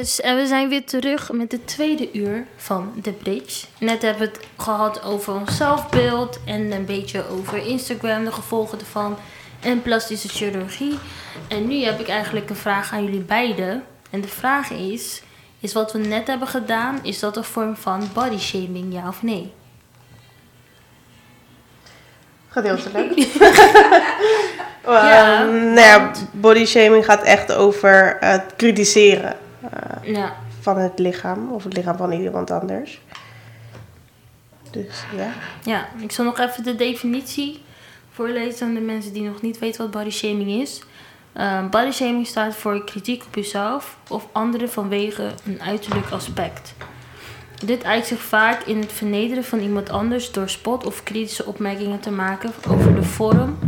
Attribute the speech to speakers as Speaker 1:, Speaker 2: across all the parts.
Speaker 1: Yes, en we zijn weer terug met de tweede uur van The Bridge. Net hebben we het gehad over ons zelfbeeld en een beetje over Instagram, de gevolgen ervan en plastische chirurgie. En nu heb ik eigenlijk een vraag aan jullie beiden. En de vraag is, is wat we net hebben gedaan, is dat een vorm van body shaming, ja of nee?
Speaker 2: Gedeeltelijk.
Speaker 1: Ja,
Speaker 2: Ehm, nou ja, body shaming gaat echt over het kritiseren eh,
Speaker 1: Ja,
Speaker 2: van het lichaam of het lichaam van iemand anders. Dus ja.
Speaker 1: ja, ik zal nog even de definitie voorlezen aan de mensen die nog niet weten wat body shaming is. Ehm body shaming staat voor kritiek op jezelf of anderen vanwege een uiterlijk aspect. Dit uit zich vaak in het vernederen van iemand anders door spot of kritische opmerkingen te maken over de vorm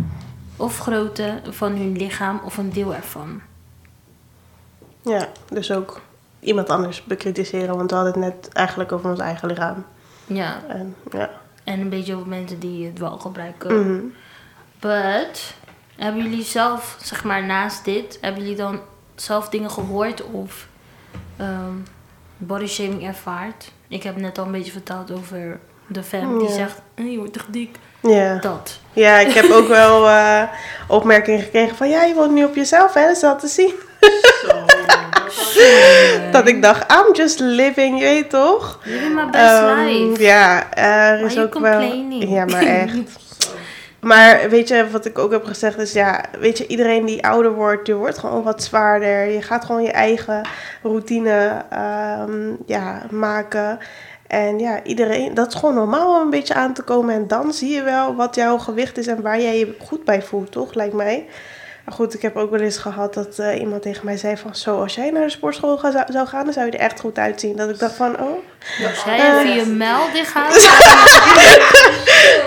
Speaker 1: of grootte van hun lichaam of een deel ervan.
Speaker 2: Ja, dus ook iemand anders bekritiseren, want we hadden het net eigenlijk over ons eigen lichaam.
Speaker 1: Ja,
Speaker 2: En ja.
Speaker 1: en een beetje op mensen die het wel gebruiken.
Speaker 2: Mhm.
Speaker 1: But, hebben jullie zelf, zeg maar naast dit, hebben jullie dan zelf dingen gehoord of ehm body shaming ervaard? Ik heb net al een beetje verteld over de fam die
Speaker 2: Ja.
Speaker 1: zegt, "Eh, je wordt echt dik.
Speaker 2: ja.
Speaker 1: Dat.
Speaker 2: Ja, ik heb ook wel eh, opmerkingen gekregen van ja, je woont nu op jezelf, hè? Dat is wel te zien.
Speaker 3: Dat
Speaker 2: ik dacht, I'm just living, je weet toch?
Speaker 1: Living my best
Speaker 2: Ehm,
Speaker 1: life.
Speaker 2: Ja, er is ook wel. Ja, maar echt. Maar weet je, wat ik ook heb gezegd is, ja, weet je, iedereen die ouder wordt, je wordt gewoon wat zwaarder. Je gaat gewoon je eigen routine ehm, ja, maken. En ja, iedereen, dat is gewoon normaal om een beetje aan te komen. En dan zie je wel wat jouw gewicht is en waar jij je goed bij voelt, toch? Lijkt mij. Maar goed, ik heb ook wel eens gehad dat eh, iemand tegen mij zei van... Zo, als jij naar de sportschool ga- zou, zou gaan, dan zou je er echt goed uitzien. Dat ik dacht van, oh...
Speaker 1: Als jij even je mijl dicht gaat,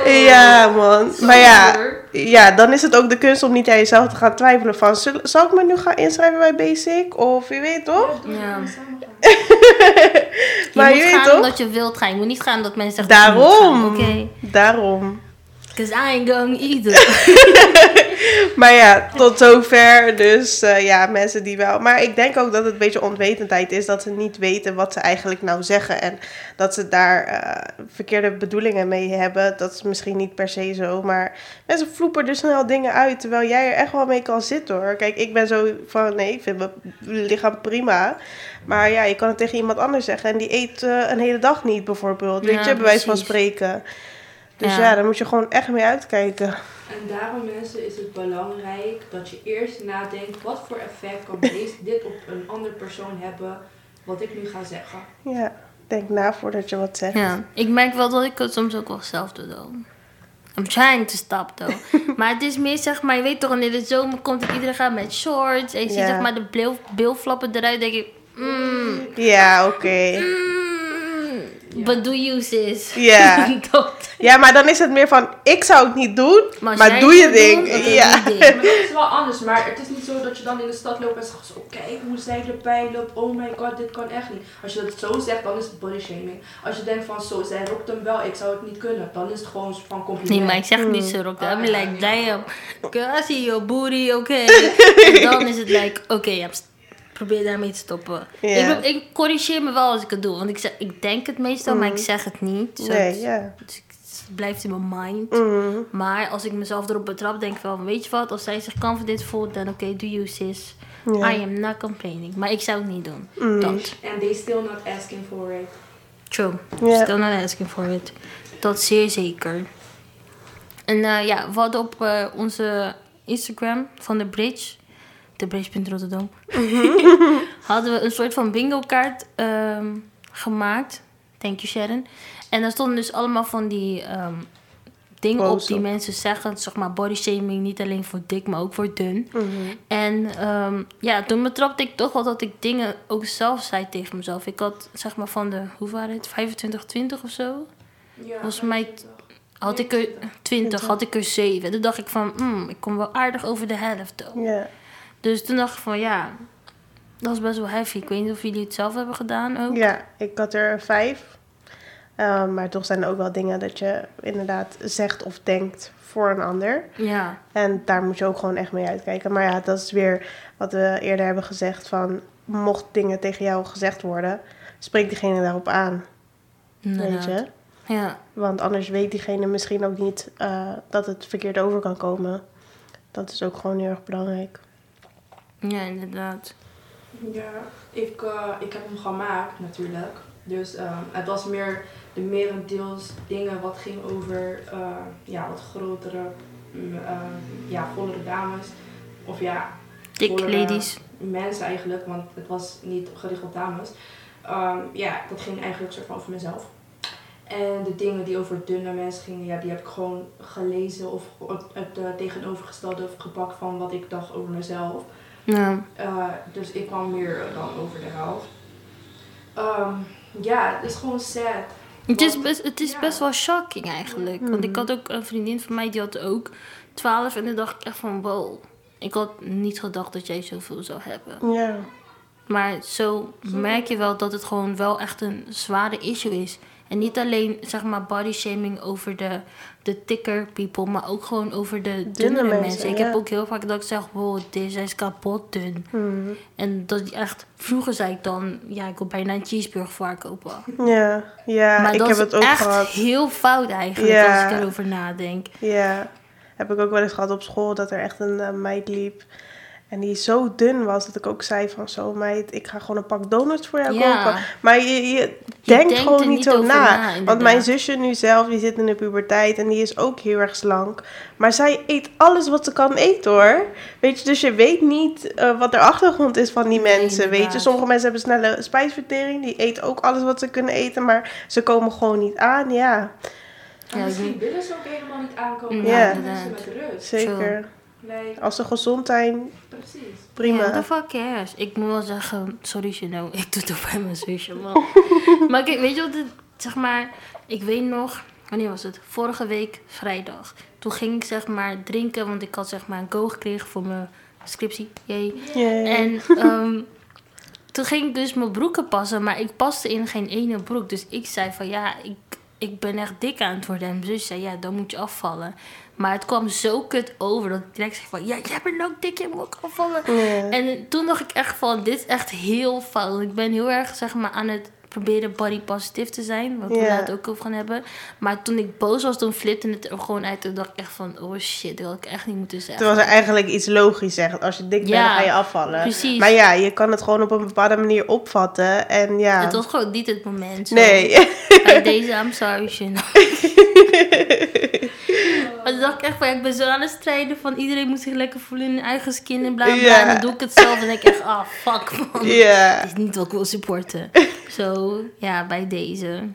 Speaker 2: Ja, man. Maar ja, ja, dan is het ook de kunst om niet aan jezelf te gaan twijfelen van... Zal, zal ik me nu gaan inschrijven bij Basic? Of je weet toch?
Speaker 1: Ja. je
Speaker 2: Maar
Speaker 1: moet
Speaker 2: je weet
Speaker 1: gaan
Speaker 2: toch?
Speaker 1: omdat je wilt gaan. Je moet niet gaan omdat mensen zeggen dat moet
Speaker 2: Daarom.
Speaker 1: Oké.
Speaker 2: Daarom.
Speaker 1: Because I ain't going either.
Speaker 2: Maar ja, tot zover. Dus eh, ja, mensen die wel. Maar ik denk ook dat het een beetje onwetendheid is dat ze niet weten wat ze eigenlijk nou zeggen. En dat ze daar eh, verkeerde bedoelingen mee hebben. Dat is misschien niet per se zo. Maar mensen vloepen er snel dingen uit. Terwijl jij er echt wel mee kan zitten hoor. Kijk, ik ben zo van nee, ik vind mijn lichaam prima. Maar ja, je kan het tegen iemand anders zeggen. En die eet eh, een hele dag niet bijvoorbeeld. Weet
Speaker 1: Ja,
Speaker 2: je, bij wijze van spreken. Dus
Speaker 1: Ja.
Speaker 2: ja, daar moet je gewoon echt mee uitkijken.
Speaker 3: En daarom mensen is het belangrijk dat je eerst nadenkt wat voor effect kan deze, dit op een andere persoon hebben wat ik nu ga zeggen.
Speaker 2: Ja, denk na voordat je wat zegt.
Speaker 1: Ja, ik merk wel dat ik het soms ook wel zelf doe dan. I'm trying to stop though. maar het is meer zeg maar, je weet toch, in de zomer komt het iedereen gaat met shorts. En je ziet zeg maar de bil- bilflappen eruit. denk ik, mm,
Speaker 2: Ja, oké.
Speaker 1: mm, but do you sis.
Speaker 2: Ja. Ja, maar dan is het meer van, ik zou het niet doen,
Speaker 1: Maar
Speaker 2: doe je ding.
Speaker 1: doen, oké,
Speaker 2: ja.
Speaker 1: je ding.
Speaker 3: Maar dat is wel anders, maar het is niet zo dat je dan in de stad loopt en zegt zo, kijk hoe zij erbij loopt, oh my god, dit kan echt niet. Als je dat zo zegt, dan is het body shaming. Als je denkt van zo, zij rokt hem wel, ik zou het niet kunnen, dan is het gewoon van compliment.
Speaker 1: Nee, maar ik zeg niet zo, Rock.
Speaker 3: Ah,
Speaker 1: I'm
Speaker 3: ja,
Speaker 1: like, damn. Girl, I see your booty, oké. en dan is het like, oké, ja, pst, probeer daarmee te stoppen.
Speaker 2: Ja.
Speaker 1: Ik, ik corrigeer me wel als ik het doe. Want ik, zeg, ik denk het meestal, maar ik zeg het niet. Dus.
Speaker 2: Nee,
Speaker 1: het-
Speaker 2: ja.
Speaker 1: dus het blijft in mijn mind.
Speaker 2: Mhm.
Speaker 1: Maar als ik mezelf erop betrap, denk ik wel van, weet je wat? Als zij zich confident voelt, dan oké, do you sis.
Speaker 2: Ja.
Speaker 1: I am not complaining. Maar ik zou het niet doen. Dat.
Speaker 3: And they still not asking for it.
Speaker 1: True. Still not asking for it. Dat zeer zeker. En eh, ja, we hadden op eh, onze Instagram van de Bridge, de Bridge.rotterdam, hadden we een soort van bingo kaart ehm, gemaakt. Thank you Sharon. En daar stonden dus allemaal van die ehm, dingen op die mensen zeggen. Zeg maar body shaming, niet alleen voor dik, maar ook voor dun.
Speaker 2: Mhm.
Speaker 1: En ehm, ja, toen betrapte ik toch wel dat ik dingen ook zelf zei tegen mezelf. Ik had zeg maar van de, hoe waren het, 25, 20 of zo?
Speaker 3: Ja,
Speaker 1: Volgens mij Had ik er 20, had ik er 7. Toen dacht ik van, hmm, ik kom wel aardig over de helft. Ook. Dus toen dacht ik van, ja, dat is best wel heavy. Ik weet niet of jullie het zelf hebben gedaan ook.
Speaker 2: ja, ik had er vijf. Ehm, maar toch zijn er ook wel dingen dat je inderdaad zegt of denkt voor een ander.
Speaker 1: Ja,
Speaker 2: En daar moet je ook gewoon echt mee uitkijken. Maar ja, dat is weer wat we eerder hebben gezegd van... mocht dingen tegen jou gezegd worden, spreek diegene daarop aan. Weet je?
Speaker 1: Ja.
Speaker 2: Want anders weet diegene misschien ook niet eh, dat het verkeerd over kan komen. Dat is ook gewoon heel erg belangrijk.
Speaker 1: Ja, inderdaad.
Speaker 3: Ja, ik, eh, ik heb hem gemaakt natuurlijk. Dus ehm, het was meer de merendeels dingen wat ging over eh, ja, wat grotere, mm, ehm, ja, vollere dames. Of ja,
Speaker 1: Dik ladies.
Speaker 3: mensen eigenlijk, want het was niet gericht op dames. Ehm, ja, dat ging eigenlijk soort van over mezelf. En de dingen die over dunne mensen gingen, ja, die heb ik gewoon gelezen of het, het eh, tegenovergestelde gepakt van wat ik dacht over mezelf.
Speaker 1: Ja.
Speaker 3: Uh, dus ik kwam meer dan over de helft. Ehm, ja, het is gewoon sad.
Speaker 1: Het is, best, het is
Speaker 3: ja.
Speaker 1: best wel shocking eigenlijk. Want ik
Speaker 2: Mhm.
Speaker 1: had ook een vriendin van mij, die had ook 12. En dan dacht ik echt van, wow. Ik had niet gedacht dat jij zoveel zou hebben.
Speaker 2: Ja.
Speaker 1: Maar zo merk je wel dat het gewoon wel echt een zware issue is. En niet alleen, zeg maar, body shaming over de, de thicker people, maar ook gewoon over de dunnere mensen.
Speaker 2: mensen,
Speaker 1: Ik
Speaker 2: ja.
Speaker 1: heb ook heel vaak dat ik zeg, wow, deze is kapot dun.
Speaker 2: Hmm.
Speaker 1: En dat echt, vroeger zei ik dan, ja, ik wil bijna een cheeseburger voor haar kopen.
Speaker 2: Ja, ja
Speaker 1: maar
Speaker 2: ik
Speaker 1: dat
Speaker 2: heb
Speaker 1: is
Speaker 2: het ook
Speaker 1: echt
Speaker 2: gehad.
Speaker 1: heel fout eigenlijk,
Speaker 2: Ja.
Speaker 1: als ik erover nadenk.
Speaker 2: Ja, heb ik ook wel eens gehad op school dat er echt een eh, meid liep. En die zo dun was dat ik ook zei van zo meid, ik ga gewoon een pak donuts voor jou
Speaker 1: Ja.
Speaker 2: kopen. Maar je, je denkt
Speaker 1: denkt
Speaker 2: gewoon niet
Speaker 1: niet
Speaker 2: zo na.
Speaker 1: na,
Speaker 2: Want mijn zusje nu zelf, die zit in de puberteit en die is ook heel erg slank. Maar zij eet alles wat ze kan eten hoor. Weet je, dus je weet niet eh, wat de achtergrond is van die
Speaker 1: Nee,
Speaker 2: mensen. Weet je, sommige mensen hebben snelle spijsvertering. Die eten ook alles wat ze kunnen eten, maar ze komen gewoon niet aan. Ja,
Speaker 3: En
Speaker 1: Ja,
Speaker 3: misschien
Speaker 1: ik-
Speaker 3: willen ze ook helemaal niet aankomen.
Speaker 1: Ja,
Speaker 3: mensen met rust.
Speaker 2: zeker.
Speaker 3: Nee,
Speaker 2: Als ze gezond zijn,
Speaker 3: precies.
Speaker 2: prima.
Speaker 1: Ja, what the fuck cares? Ik moet wel zeggen, sorry Chino, ik doe het ook bij mijn zusje, man. maar kijk, weet je wat het, zeg maar, ik weet nog, wanneer was het? Vorige week, vrijdag. Toen ging ik zeg maar drinken, want ik had zeg maar een go gekregen voor mijn scriptie. Yay.
Speaker 2: Yay.
Speaker 1: En ehm, toen ging ik dus mijn broeken passen, maar ik paste in geen ene broek. Dus ik zei van ja, ik, ik ben echt dik aan het worden. En mijn zus zei ja, dan moet je afvallen. Maar het kwam zo kut over dat ik direct zei van ja, jij bent ook dik, je moet ook afvallen. En toen dacht ik echt van, dit is echt heel fout. Ik ben heel erg, zeg maar, aan het proberen body positief te zijn. Wat we later ook over gaan hebben. Maar toen ik boos was, toen flipte het er gewoon uit. Toen dacht ik echt van, oh shit, dat had ik echt niet moeten zeggen.
Speaker 2: Terwijl ze eigenlijk iets logisch zegt. Als je dik bent,
Speaker 1: Ja,
Speaker 2: dan ga je afvallen.
Speaker 1: precies.
Speaker 2: Maar ja, je kan het gewoon op een bepaalde manier opvatten. En ja.
Speaker 1: Het was gewoon niet het moment. zo.
Speaker 2: Nee.
Speaker 1: Bij deze, I'm sorry. Maar toen dacht ik echt van, ja, ik ben zo aan het strijden van iedereen moet zich lekker voelen in hun eigen skin en bla bla. En dan doe ik het zelf en denk ik echt, ah, fuck man.
Speaker 2: Ja.
Speaker 1: Het is niet wat ik wil supporten. Zo, ja, bij deze.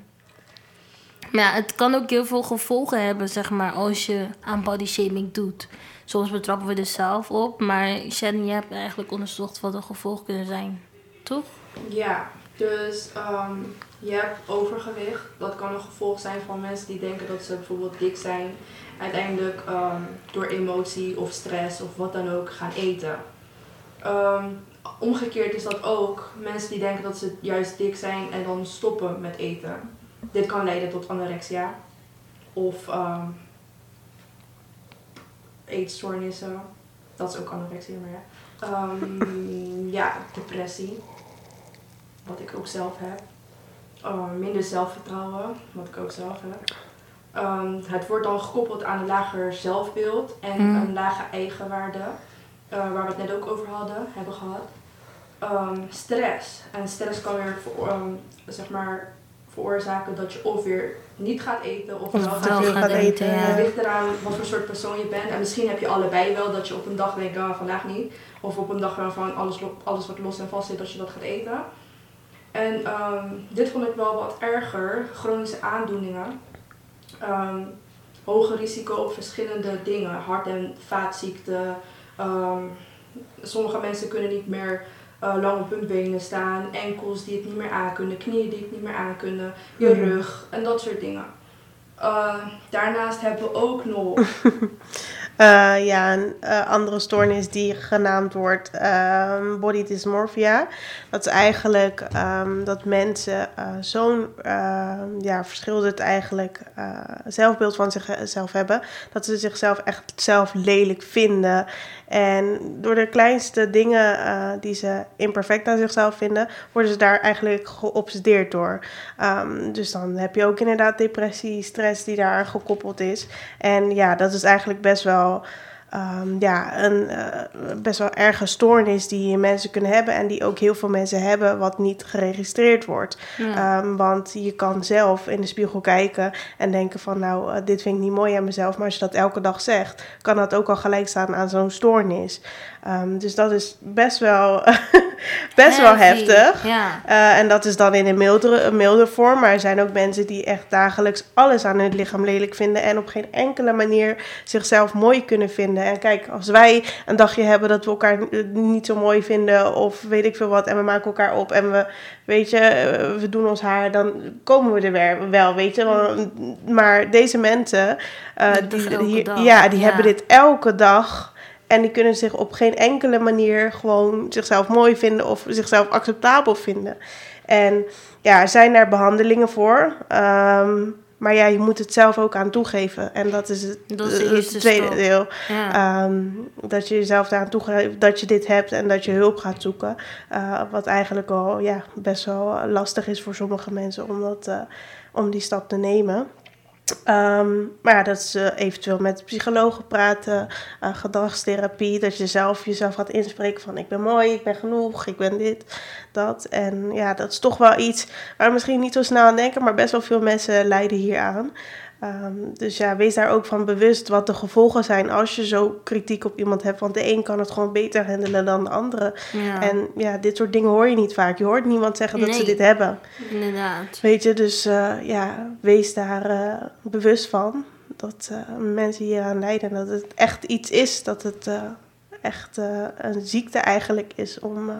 Speaker 1: Maar ja, het kan ook heel veel gevolgen hebben, zeg maar, als je aan body shaming doet. Soms betrappen we er zelf op, maar Shannon, je hebt eigenlijk onderzocht wat de gevolgen kunnen zijn. Toch?
Speaker 3: Ja, dus ehm, je hebt overgewicht. Dat kan een gevolg zijn van mensen die denken dat ze bijvoorbeeld dik zijn. Uiteindelijk ehm, door emotie of stress of wat dan ook gaan eten. Ehm, omgekeerd is dat ook mensen die denken dat ze juist dik zijn en dan stoppen met eten. Dit kan leiden tot anorexia of ehm eetstoornissen. Dat is ook anorexia, maar ja. Ja, depressie. Wat ik ook zelf heb. Minder zelfvertrouwen, wat ik ook zelf heb. Ehm, het wordt dan gekoppeld aan een lager zelfbeeld en
Speaker 1: Mm.
Speaker 3: een lage eigenwaarde. eh, waar we het net ook over hadden, hebben gehad. Ehm, stress. En stress kan weer voor, ehm, zeg maar, veroorzaken dat je of weer niet gaat eten of
Speaker 2: Of
Speaker 3: wel gaat
Speaker 1: gaat
Speaker 2: gaat
Speaker 1: eten,
Speaker 2: eten.
Speaker 1: ja.
Speaker 3: het ligt eraan wat voor soort persoon je bent. En misschien heb je allebei wel dat je op een dag denkt, ah, vandaag niet. Of op een dag van alles, alles wat los en vast zit, dat je dat gaat eten. En dit vond ik wel wat erger. Chronische aandoeningen. Ehm hoger risico op verschillende dingen. Hart- en vaatziekten. Ehm, sommige mensen kunnen niet meer eh, lang op hun benen staan. Enkels die het niet meer aankunnen. Knieën die het niet meer aankunnen. Je
Speaker 2: Mhm.
Speaker 3: rug en dat soort dingen. Eh, daarnaast hebben we ook nog
Speaker 2: Eh, ja, een eh, andere stoornis die genaamd wordt ehm, body dysmorphia. Dat is eigenlijk ehm, dat mensen eh, zo'n ehm, ja, verschillend eigenlijk eh, zelfbeeld van zichzelf hebben. Dat ze zichzelf echt zelf lelijk vinden. En door de kleinste dingen eh, die ze imperfect aan zichzelf vinden, worden ze daar eigenlijk geobsedeerd door. Ehm, dus dan heb je ook inderdaad depressie, stress die daar gekoppeld is. En ja, dat is eigenlijk best wel ehm, ja, een eh, best wel erge stoornis die mensen kunnen hebben en die ook heel veel mensen hebben, wat niet geregistreerd wordt.
Speaker 1: Ja.
Speaker 2: Ehm, want je kan zelf in de spiegel kijken en denken van nou, eh, dit vind ik niet mooi aan mezelf. Maar als je dat elke dag zegt, kan dat ook al gelijk staan aan zo'n stoornis. Ehm, dus dat is best wel, best wel heftig.
Speaker 1: Ja.
Speaker 2: Eh, en dat is dan in een mildere, een milde vorm. Maar er zijn ook mensen die echt dagelijks alles aan hun lichaam lelijk vinden. En op geen enkele manier zichzelf mooi kunnen vinden. En kijk, als wij een dagje hebben dat we elkaar niet zo mooi vinden. Of weet ik veel wat. En we maken elkaar op. En we, weet je, eh, we doen ons haar. Dan komen we er weer, wel, weet je. Want- maar deze mensen, eh, die, ja, die
Speaker 1: Ja.
Speaker 2: hebben dit elke dag. En die kunnen zich op geen enkele manier gewoon zichzelf mooi vinden of zichzelf acceptabel vinden. En ja, er zijn daar behandelingen voor. Ehm, maar ja, je moet het zelf ook aan toegeven. En dat is het,
Speaker 1: Dat is de
Speaker 2: het
Speaker 1: eerste
Speaker 2: tweede deel.
Speaker 1: Ja.
Speaker 2: Ehm, dat je jezelf daaraan toegeeft dat je dit hebt en dat je hulp gaat zoeken. Eh, wat eigenlijk al ja, best wel lastig is voor sommige mensen om, dat, eh, om die stap te nemen. Ehm, maar ja, dat is eventueel met psychologen praten, eh, gedragstherapie, dat je zelf jezelf gaat inspreken van ik ben mooi, ik ben genoeg, ik ben dit, dat. En ja, dat is toch wel iets waar we misschien niet zo snel aan denken, maar best wel veel mensen lijden hier aan. Ehm, dus ja, wees daar ook van bewust wat de gevolgen zijn als je zo kritiek op iemand hebt. Want de een kan het gewoon beter handelen dan de andere.
Speaker 1: ja.
Speaker 2: En ja, dit soort dingen hoor je niet vaak. Je hoort niemand zeggen dat ze dit hebben.
Speaker 1: Inderdaad.
Speaker 2: Weet je, dus eh, ja, wees daar eh, bewust van. Dat eh, mensen hier aan lijden. Dat het echt iets is. Dat het echt een ziekte eigenlijk is om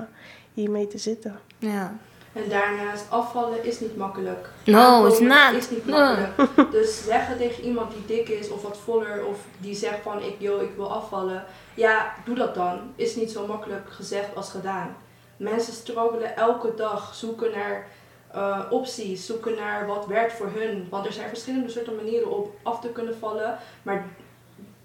Speaker 2: hiermee te zitten.
Speaker 1: Ja.
Speaker 3: En daarnaast afvallen is niet makkelijk.
Speaker 1: No, it's not.
Speaker 3: is niet
Speaker 1: No.
Speaker 3: makkelijk. Dus zeggen tegen iemand die dik is of wat voller of die zegt van ik, yo, ik wil afvallen. Ja, doe dat dan. Is niet zo makkelijk gezegd als gedaan. Mensen struggelen elke dag, zoeken naar eh, opties, zoeken naar wat werkt voor hun. Want er zijn verschillende soorten manieren om af te kunnen vallen. Maar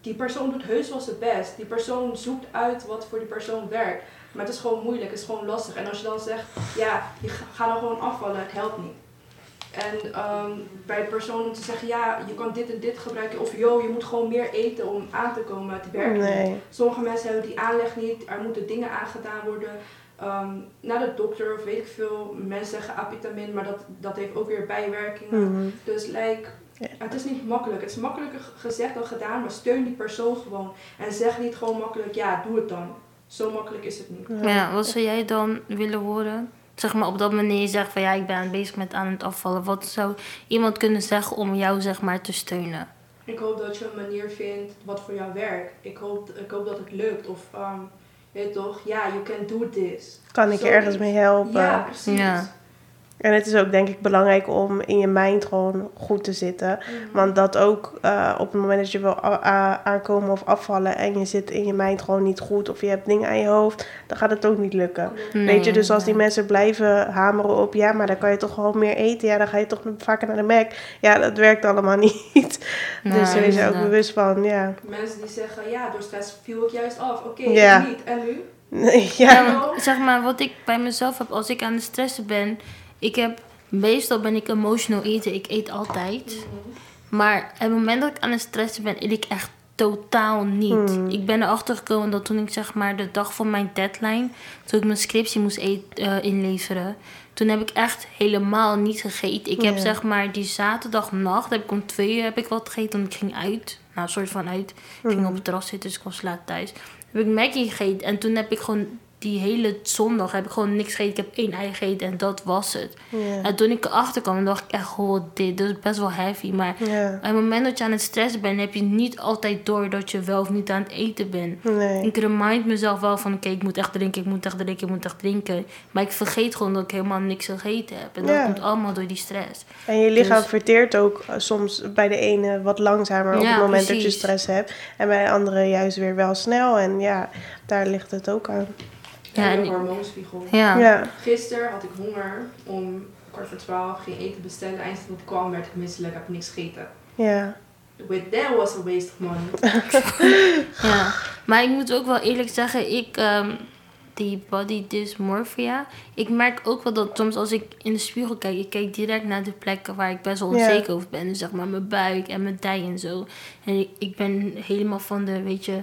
Speaker 3: die persoon doet heus wel zijn best. Die persoon zoekt uit wat voor die persoon werkt. Maar het is gewoon moeilijk, het is gewoon lastig. En als je dan zegt, ja, je ga- ga dan gewoon afvallen, het helpt niet. En ehm, bij de persoon om te zeggen, ja, je kan dit en dit gebruiken. Of joh, je moet gewoon meer eten om aan te komen. Het werkt niet.
Speaker 2: Nee.
Speaker 3: Sommige mensen hebben die aanleg niet. Er moeten dingen aangedaan worden. ehm, naar de dokter of weet ik veel. Mensen zeggen apitamin, maar dat, dat heeft ook weer bijwerkingen.
Speaker 2: Mhm.
Speaker 3: Dus like,
Speaker 2: Ja.
Speaker 3: het is niet makkelijk. Het is makkelijker gezegd dan gedaan, maar steun die persoon gewoon. En zeg niet gewoon makkelijk, ja, doe het dan. Zo makkelijk is het niet.
Speaker 1: Ja, wat zou jij dan willen horen? Zeg maar op dat moment je zegt van ja, ik ben bezig met aan het afvallen. Wat zou iemand kunnen zeggen om jou zeg maar te steunen?
Speaker 3: Ik hoop dat je een manier vindt wat voor jou werkt. Ik hoop, ik hoop dat het lukt. Of, ehm je weet toch, ja, you can do this.
Speaker 2: Kan ik je ergens mee helpen?
Speaker 3: Ja, precies.
Speaker 1: Ja.
Speaker 2: En het is ook denk ik belangrijk om in je mind gewoon goed te zitten.
Speaker 3: Mhm.
Speaker 2: Want dat ook eh, op het moment dat je wil aankomen of afvallen en je zit in je mind gewoon niet goed of je hebt dingen aan je hoofd, dan gaat het ook niet lukken.
Speaker 1: Nee,
Speaker 2: Weet je, dus als die mensen blijven hameren op, ja, maar dan kan je toch gewoon meer eten. Ja, dan ga je toch vaker naar de Mac. Ja, dat werkt allemaal niet.
Speaker 1: Nou,
Speaker 2: dus wees er ook bewust van, ja.
Speaker 3: Mensen die zeggen, ja, door stress viel ik juist af. Oké,
Speaker 2: Ja.
Speaker 3: niet. En nu?
Speaker 2: Nee,
Speaker 1: Ja,
Speaker 2: ja.
Speaker 1: zeg maar, wat ik bij mezelf heb als ik aan het stressen ben. Ik heb, meestal ben ik emotional eten. Ik eet altijd. Maar op het moment dat ik aan het stressen ben, eet ik echt totaal niet.
Speaker 2: Hmm.
Speaker 1: Ik ben erachter gekomen dat toen ik zeg maar de dag van mijn deadline, toen ik mijn scriptie moest eet, eh, inleveren, toen heb ik echt helemaal niet gegeten. Ik heb
Speaker 2: Ja.
Speaker 1: zeg maar die zaterdagnacht, heb ik om twee uur heb ik wat gegeten, want ik ging uit. Nou, een soort van uit. Ik ging
Speaker 2: Mhm.
Speaker 1: op het terras zitten, dus ik was laat thuis. Heb ik Maggie gegeten en toen heb ik gewoon die hele zondag heb ik gewoon niks gegeten. Ik heb één ei gegeten en dat was het. En toen ik erachter kwam, dacht ik echt, oh, dit, dit is best wel heavy. Maar
Speaker 2: Ja.
Speaker 1: op het moment dat je aan het stressen bent, heb je niet altijd door dat je wel of niet aan het eten bent.
Speaker 2: Nee.
Speaker 1: Ik remind mezelf wel van, oké, ik moet echt drinken, ik moet echt drinken, ik moet echt drinken. Maar ik vergeet gewoon dat ik helemaal niks gegeten heb. En dat komt allemaal door die stress.
Speaker 2: En je lichaam
Speaker 1: Dus-
Speaker 2: verteert ook eh, soms bij de ene wat langzamer op het moment dat je stress hebt. En bij de andere juist weer wel snel. En ja, daar ligt het ook aan.
Speaker 1: Ja, en
Speaker 3: hormoonspiegel.
Speaker 1: Ja.
Speaker 2: Ja,
Speaker 3: Gisteren had ik honger om kwart voor twaalf, ging eten bestellen. Eindelijk ik kwam, werd ik misselijk, heb ik niks gegeten.
Speaker 2: ja.
Speaker 3: With that was a waste of money.
Speaker 1: Ja, maar ik moet ook wel eerlijk zeggen, ik, ehm, die body dysmorphia, ik merk ook wel dat soms als ik in de spiegel kijk, ik kijk direct naar de plekken waar ik best wel onzeker over ben. Dus zeg maar mijn buik en mijn dij en zo. En ik, ik ben helemaal van de, weet je,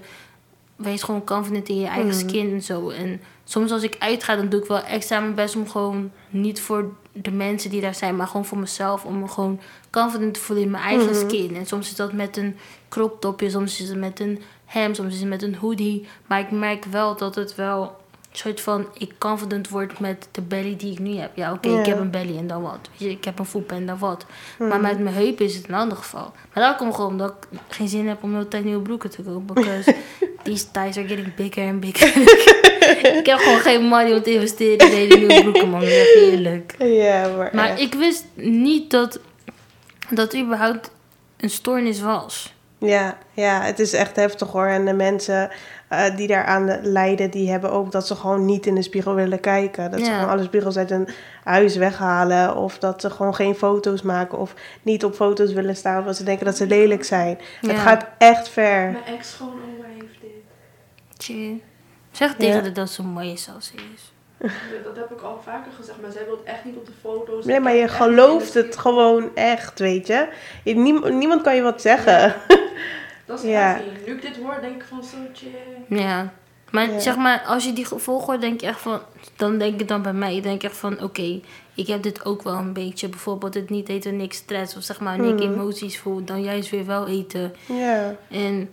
Speaker 1: wees gewoon confident in je eigen
Speaker 2: Mhm.
Speaker 1: skin en zo. En soms als ik uitga, dan doe ik wel extra mijn best om gewoon niet voor de mensen die daar zijn, maar gewoon voor mezelf. Om me gewoon confident te voelen in mijn eigen
Speaker 2: Mhm.
Speaker 1: skin. En soms is dat met een crop topje, soms is het met een hem, soms is het met een hoodie. Maar ik merk wel dat het wel soort van, ik confident word met de belly die ik nu heb. Ja, oké, ik heb een belly en dan wat. Weet je, ik heb een voetpen en dan wat.
Speaker 2: Mhm.
Speaker 1: Maar met mijn heupen is het een ander geval. Maar dat komt gewoon omdat ik geen zin heb om de tijd nieuwe broeken te kopen. Because these thighs are getting bigger and bigger. ik heb gewoon geen money om te investeren in hele nieuwe broeken, man. Dat is eerlijk.
Speaker 2: Maar,
Speaker 1: Maar
Speaker 2: echt.
Speaker 1: ik wist niet dat dat überhaupt een stoornis was.
Speaker 2: Ja, ja, het is echt heftig hoor. En de mensen eh, die daaraan lijden, die hebben ook dat ze gewoon niet in de spiegel willen kijken. Dat ze gewoon alle spiegels uit hun huis weghalen. Of dat ze gewoon geen foto's maken. Of niet op foto's willen staan. Omdat ze denken dat ze lelijk zijn. Het gaat echt ver.
Speaker 3: Mijn ex-schoonoma heeft dit.
Speaker 1: Tje. Zeg tegen
Speaker 2: Ja.
Speaker 1: haar dat ze mooi is als ze is.
Speaker 3: Dat heb ik al vaker gezegd, maar zij wil het echt niet op de foto's.
Speaker 2: Nee, maar je gelooft het gewoon echt, weet je. Je- niem- niemand kan je wat zeggen.
Speaker 3: Dat is
Speaker 2: Ja.
Speaker 3: Nu ik dit hoor, denk ik van zo, chill.
Speaker 1: Ja. Maar
Speaker 2: Ja.
Speaker 1: zeg maar, als je die gevolgen hoort, denk je echt van... Dan denk ik dan bij mij, ik denk echt van... Oké, ik heb dit ook wel een beetje. Bijvoorbeeld het niet eten, niks stress. Of zeg maar, ik
Speaker 2: Mhm.
Speaker 1: emoties voel, dan juist weer wel eten.
Speaker 2: Ja,
Speaker 1: En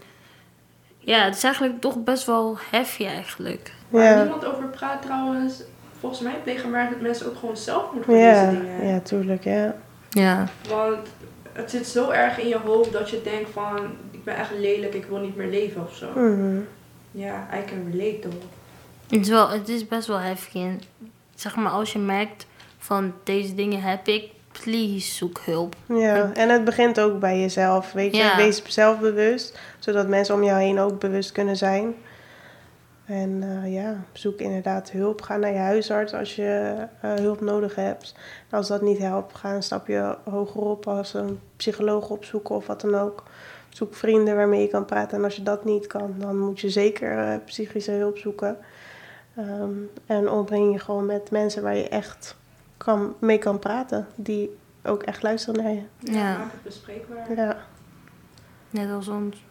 Speaker 1: ja, het is eigenlijk toch best wel heavy eigenlijk.
Speaker 3: Waar
Speaker 2: ja,
Speaker 3: niemand over praat trouwens. Volgens mij plegen maar mensen ook gewoon voor deze
Speaker 2: ja,
Speaker 3: dingen.
Speaker 2: ja, tuurlijk, ja.
Speaker 1: Ja.
Speaker 3: Want het zit zo erg in je hoofd dat je denkt van... Ik ben echt lelijk, ik wil niet meer leven of zo.
Speaker 2: Mhm.
Speaker 3: Ja, I can relate though.
Speaker 1: Het is, wel, het is best wel heavy. En zeg maar, als je merkt van deze dingen heb ik, please zoek hulp.
Speaker 2: Ja, en het begint ook bij jezelf, weet je.
Speaker 1: Ja.
Speaker 2: Wees zelfbewust, zodat mensen om jou heen ook bewust kunnen zijn. En eh, ja, zoek inderdaad hulp. Ga naar je huisarts als je eh, hulp nodig hebt. En als dat niet helpt, ga een stapje hoger op als een psycholoog opzoeken of wat dan ook. Zoek vrienden waarmee je kan praten. En als je dat niet kan, dan moet je zeker eh, psychische hulp zoeken. Ehm, en ombreng je gewoon met mensen waar je echt kan, mee kan praten. Die ook echt luisteren naar je.
Speaker 1: Ja.
Speaker 3: Maak het bespreekbaar.
Speaker 2: Ja,
Speaker 1: Net als ons.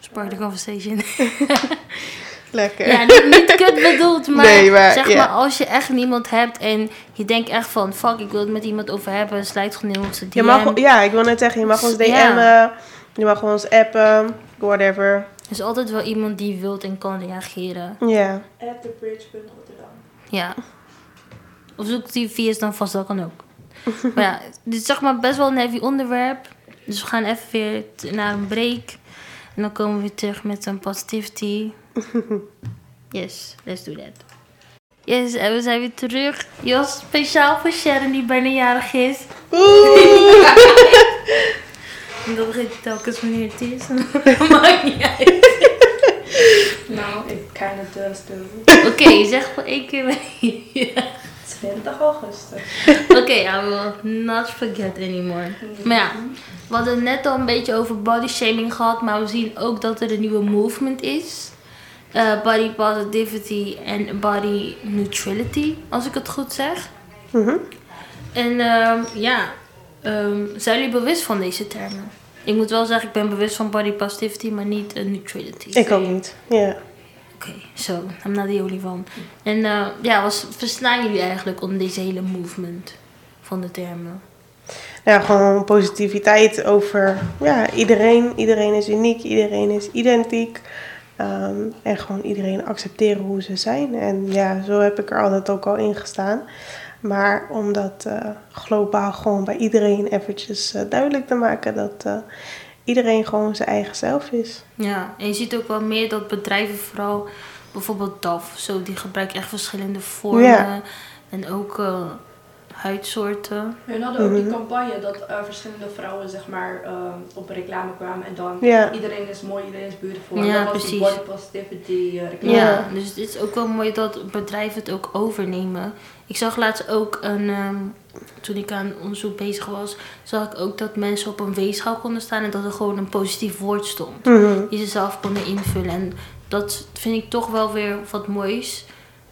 Speaker 1: Spark the conversation.
Speaker 2: lekker.
Speaker 1: ja, niet, niet kut bedoeld, maar,
Speaker 2: Nee, maar,
Speaker 1: zeg maar als je echt niemand hebt en je denkt echt van fuck, ik wil het met iemand over hebben, sluit gewoon in onze DM.
Speaker 2: Je mag, ja, ik wil net zeggen, je mag ons DM'en,
Speaker 1: Ja.
Speaker 2: Je mag ons appen, whatever.
Speaker 1: Er is altijd wel iemand die wilt en kan reageren.
Speaker 2: Ja,
Speaker 3: At thebridge.rotterdam.
Speaker 1: Ja. Of zoek die VS dan vast, dat kan ook. maar ja, dit is zeg maar best wel een heavy onderwerp. Dus we gaan even weer naar een break. En dan komen we weer terug met een positivity. Yes, let's do that. Yes, en we zijn weer terug. Jos, speciaal voor Sharon die bijna jarig is. En dan vergeet ik telkens wanneer het is. Maakt niet uit.
Speaker 3: Nou, ik kinda does do.
Speaker 1: Oké, zeg gewoon één keer wanneer.
Speaker 3: 20 augustus.
Speaker 1: Oké, I will not forget anymore. Maar ja, we hadden het net al een beetje over body shaming gehad, maar we zien ook dat er een nieuwe movement is. Eh, body positivity en body neutrality, als ik het goed zeg.
Speaker 2: Mhm.
Speaker 1: En ehm, ja, ehm, zijn jullie bewust van deze termen? Ik moet wel zeggen, ik ben bewust van body positivity, maar niet eh, neutrality.
Speaker 2: ik ook niet. Ja.
Speaker 1: Oké, zo, I'm not the only one. En eh, ja, wat verstaan jullie eigenlijk onder deze hele movement van de termen?
Speaker 2: ja, gewoon positiviteit over ja, iedereen. Iedereen is uniek, iedereen is identiek. Ehm, en gewoon iedereen accepteren hoe ze zijn. En ja, zo heb ik er altijd ook al in gestaan. Maar om dat eh, globaal gewoon bij iedereen eventjes eh, duidelijk te maken dat eh, iedereen gewoon zijn eigen zelf is.
Speaker 1: Ja, en je ziet ook wel meer dat bedrijven vooral, bijvoorbeeld DAF, zo, die gebruiken echt verschillende vormen.
Speaker 2: Ja.
Speaker 1: En ook huidsoorten.
Speaker 3: Hun hadden ook die
Speaker 2: Mhm.
Speaker 3: campagne dat eh, verschillende vrouwen zeg maar eh, op reclame kwamen en dan
Speaker 2: Ja.
Speaker 3: iedereen is mooi, iedereen is beautiful.
Speaker 1: Ja,
Speaker 3: en dat was die
Speaker 1: precies.
Speaker 3: body positivity eh, reclame.
Speaker 1: Ja.
Speaker 2: Ja.
Speaker 1: dus het is ook wel mooi dat bedrijven het ook overnemen. Ik zag laatst ook een, ehm, toen ik aan onderzoek bezig was, zag ik ook dat mensen op een weegschaal konden staan en dat er gewoon een positief woord stond.
Speaker 2: Mhm.
Speaker 1: Die ze zelf konden invullen. En dat vind ik toch wel weer wat moois.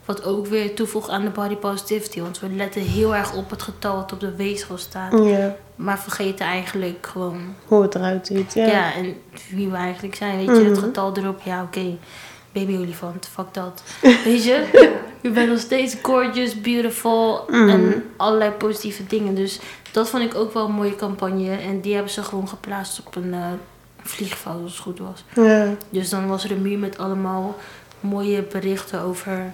Speaker 1: Wat ook weer toevoegt aan de body positivity. Want we letten heel erg op het getal dat op de weegschaal staat.
Speaker 2: Ja,
Speaker 1: Maar vergeten eigenlijk gewoon
Speaker 2: hoe het eruit ziet. Ja.
Speaker 1: ja. en wie we eigenlijk zijn. Weet je, het
Speaker 2: Mhm.
Speaker 1: getal erop, ja oké. Baby olifant, fuck dat. Weet je, je bent nog steeds gorgeous, beautiful
Speaker 2: Mhm.
Speaker 1: en allerlei positieve dingen. Dus dat vond ik ook wel een mooie campagne. En die hebben ze gewoon geplaatst op een eh, vliegveld, als het goed was.
Speaker 2: Ja.
Speaker 1: Dus dan was er een muur met allemaal mooie berichten over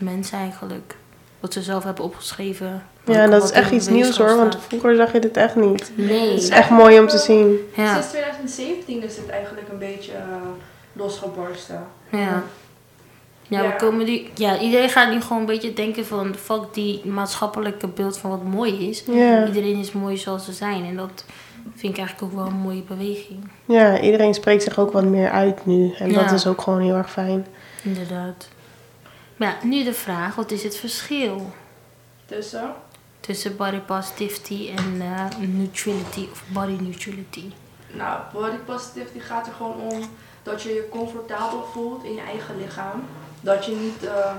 Speaker 1: mensen eigenlijk. Wat ze zelf hebben opgeschreven.
Speaker 2: Ja, dat is echt iets nieuws hoor, want vroeger zag je dit echt niet.
Speaker 1: Nee.
Speaker 2: Het is echt mooi om te zien.
Speaker 1: Ja.
Speaker 3: Sinds 2017 is het eigenlijk een beetje eh, losgebarsten.
Speaker 1: Ja. Ja,
Speaker 3: Ja.
Speaker 1: we komen die, ja, iedereen gaat nu gewoon een beetje denken van fuck die maatschappelijke beeld van wat mooi is.
Speaker 2: Ja.
Speaker 1: Iedereen is mooi zoals ze zijn. En dat vind ik eigenlijk ook wel een mooie beweging.
Speaker 2: ja, iedereen spreekt zich ook wat meer uit nu. En dat is ook gewoon heel erg fijn.
Speaker 1: Inderdaad. Maar ja, nu de vraag, wat is het verschil
Speaker 3: zo.
Speaker 1: tussen body positivity en eh, neutrality of body neutrality?
Speaker 3: Nou, body positivity gaat er gewoon om dat je je comfortabel voelt in je eigen lichaam. Dat je niet ehm,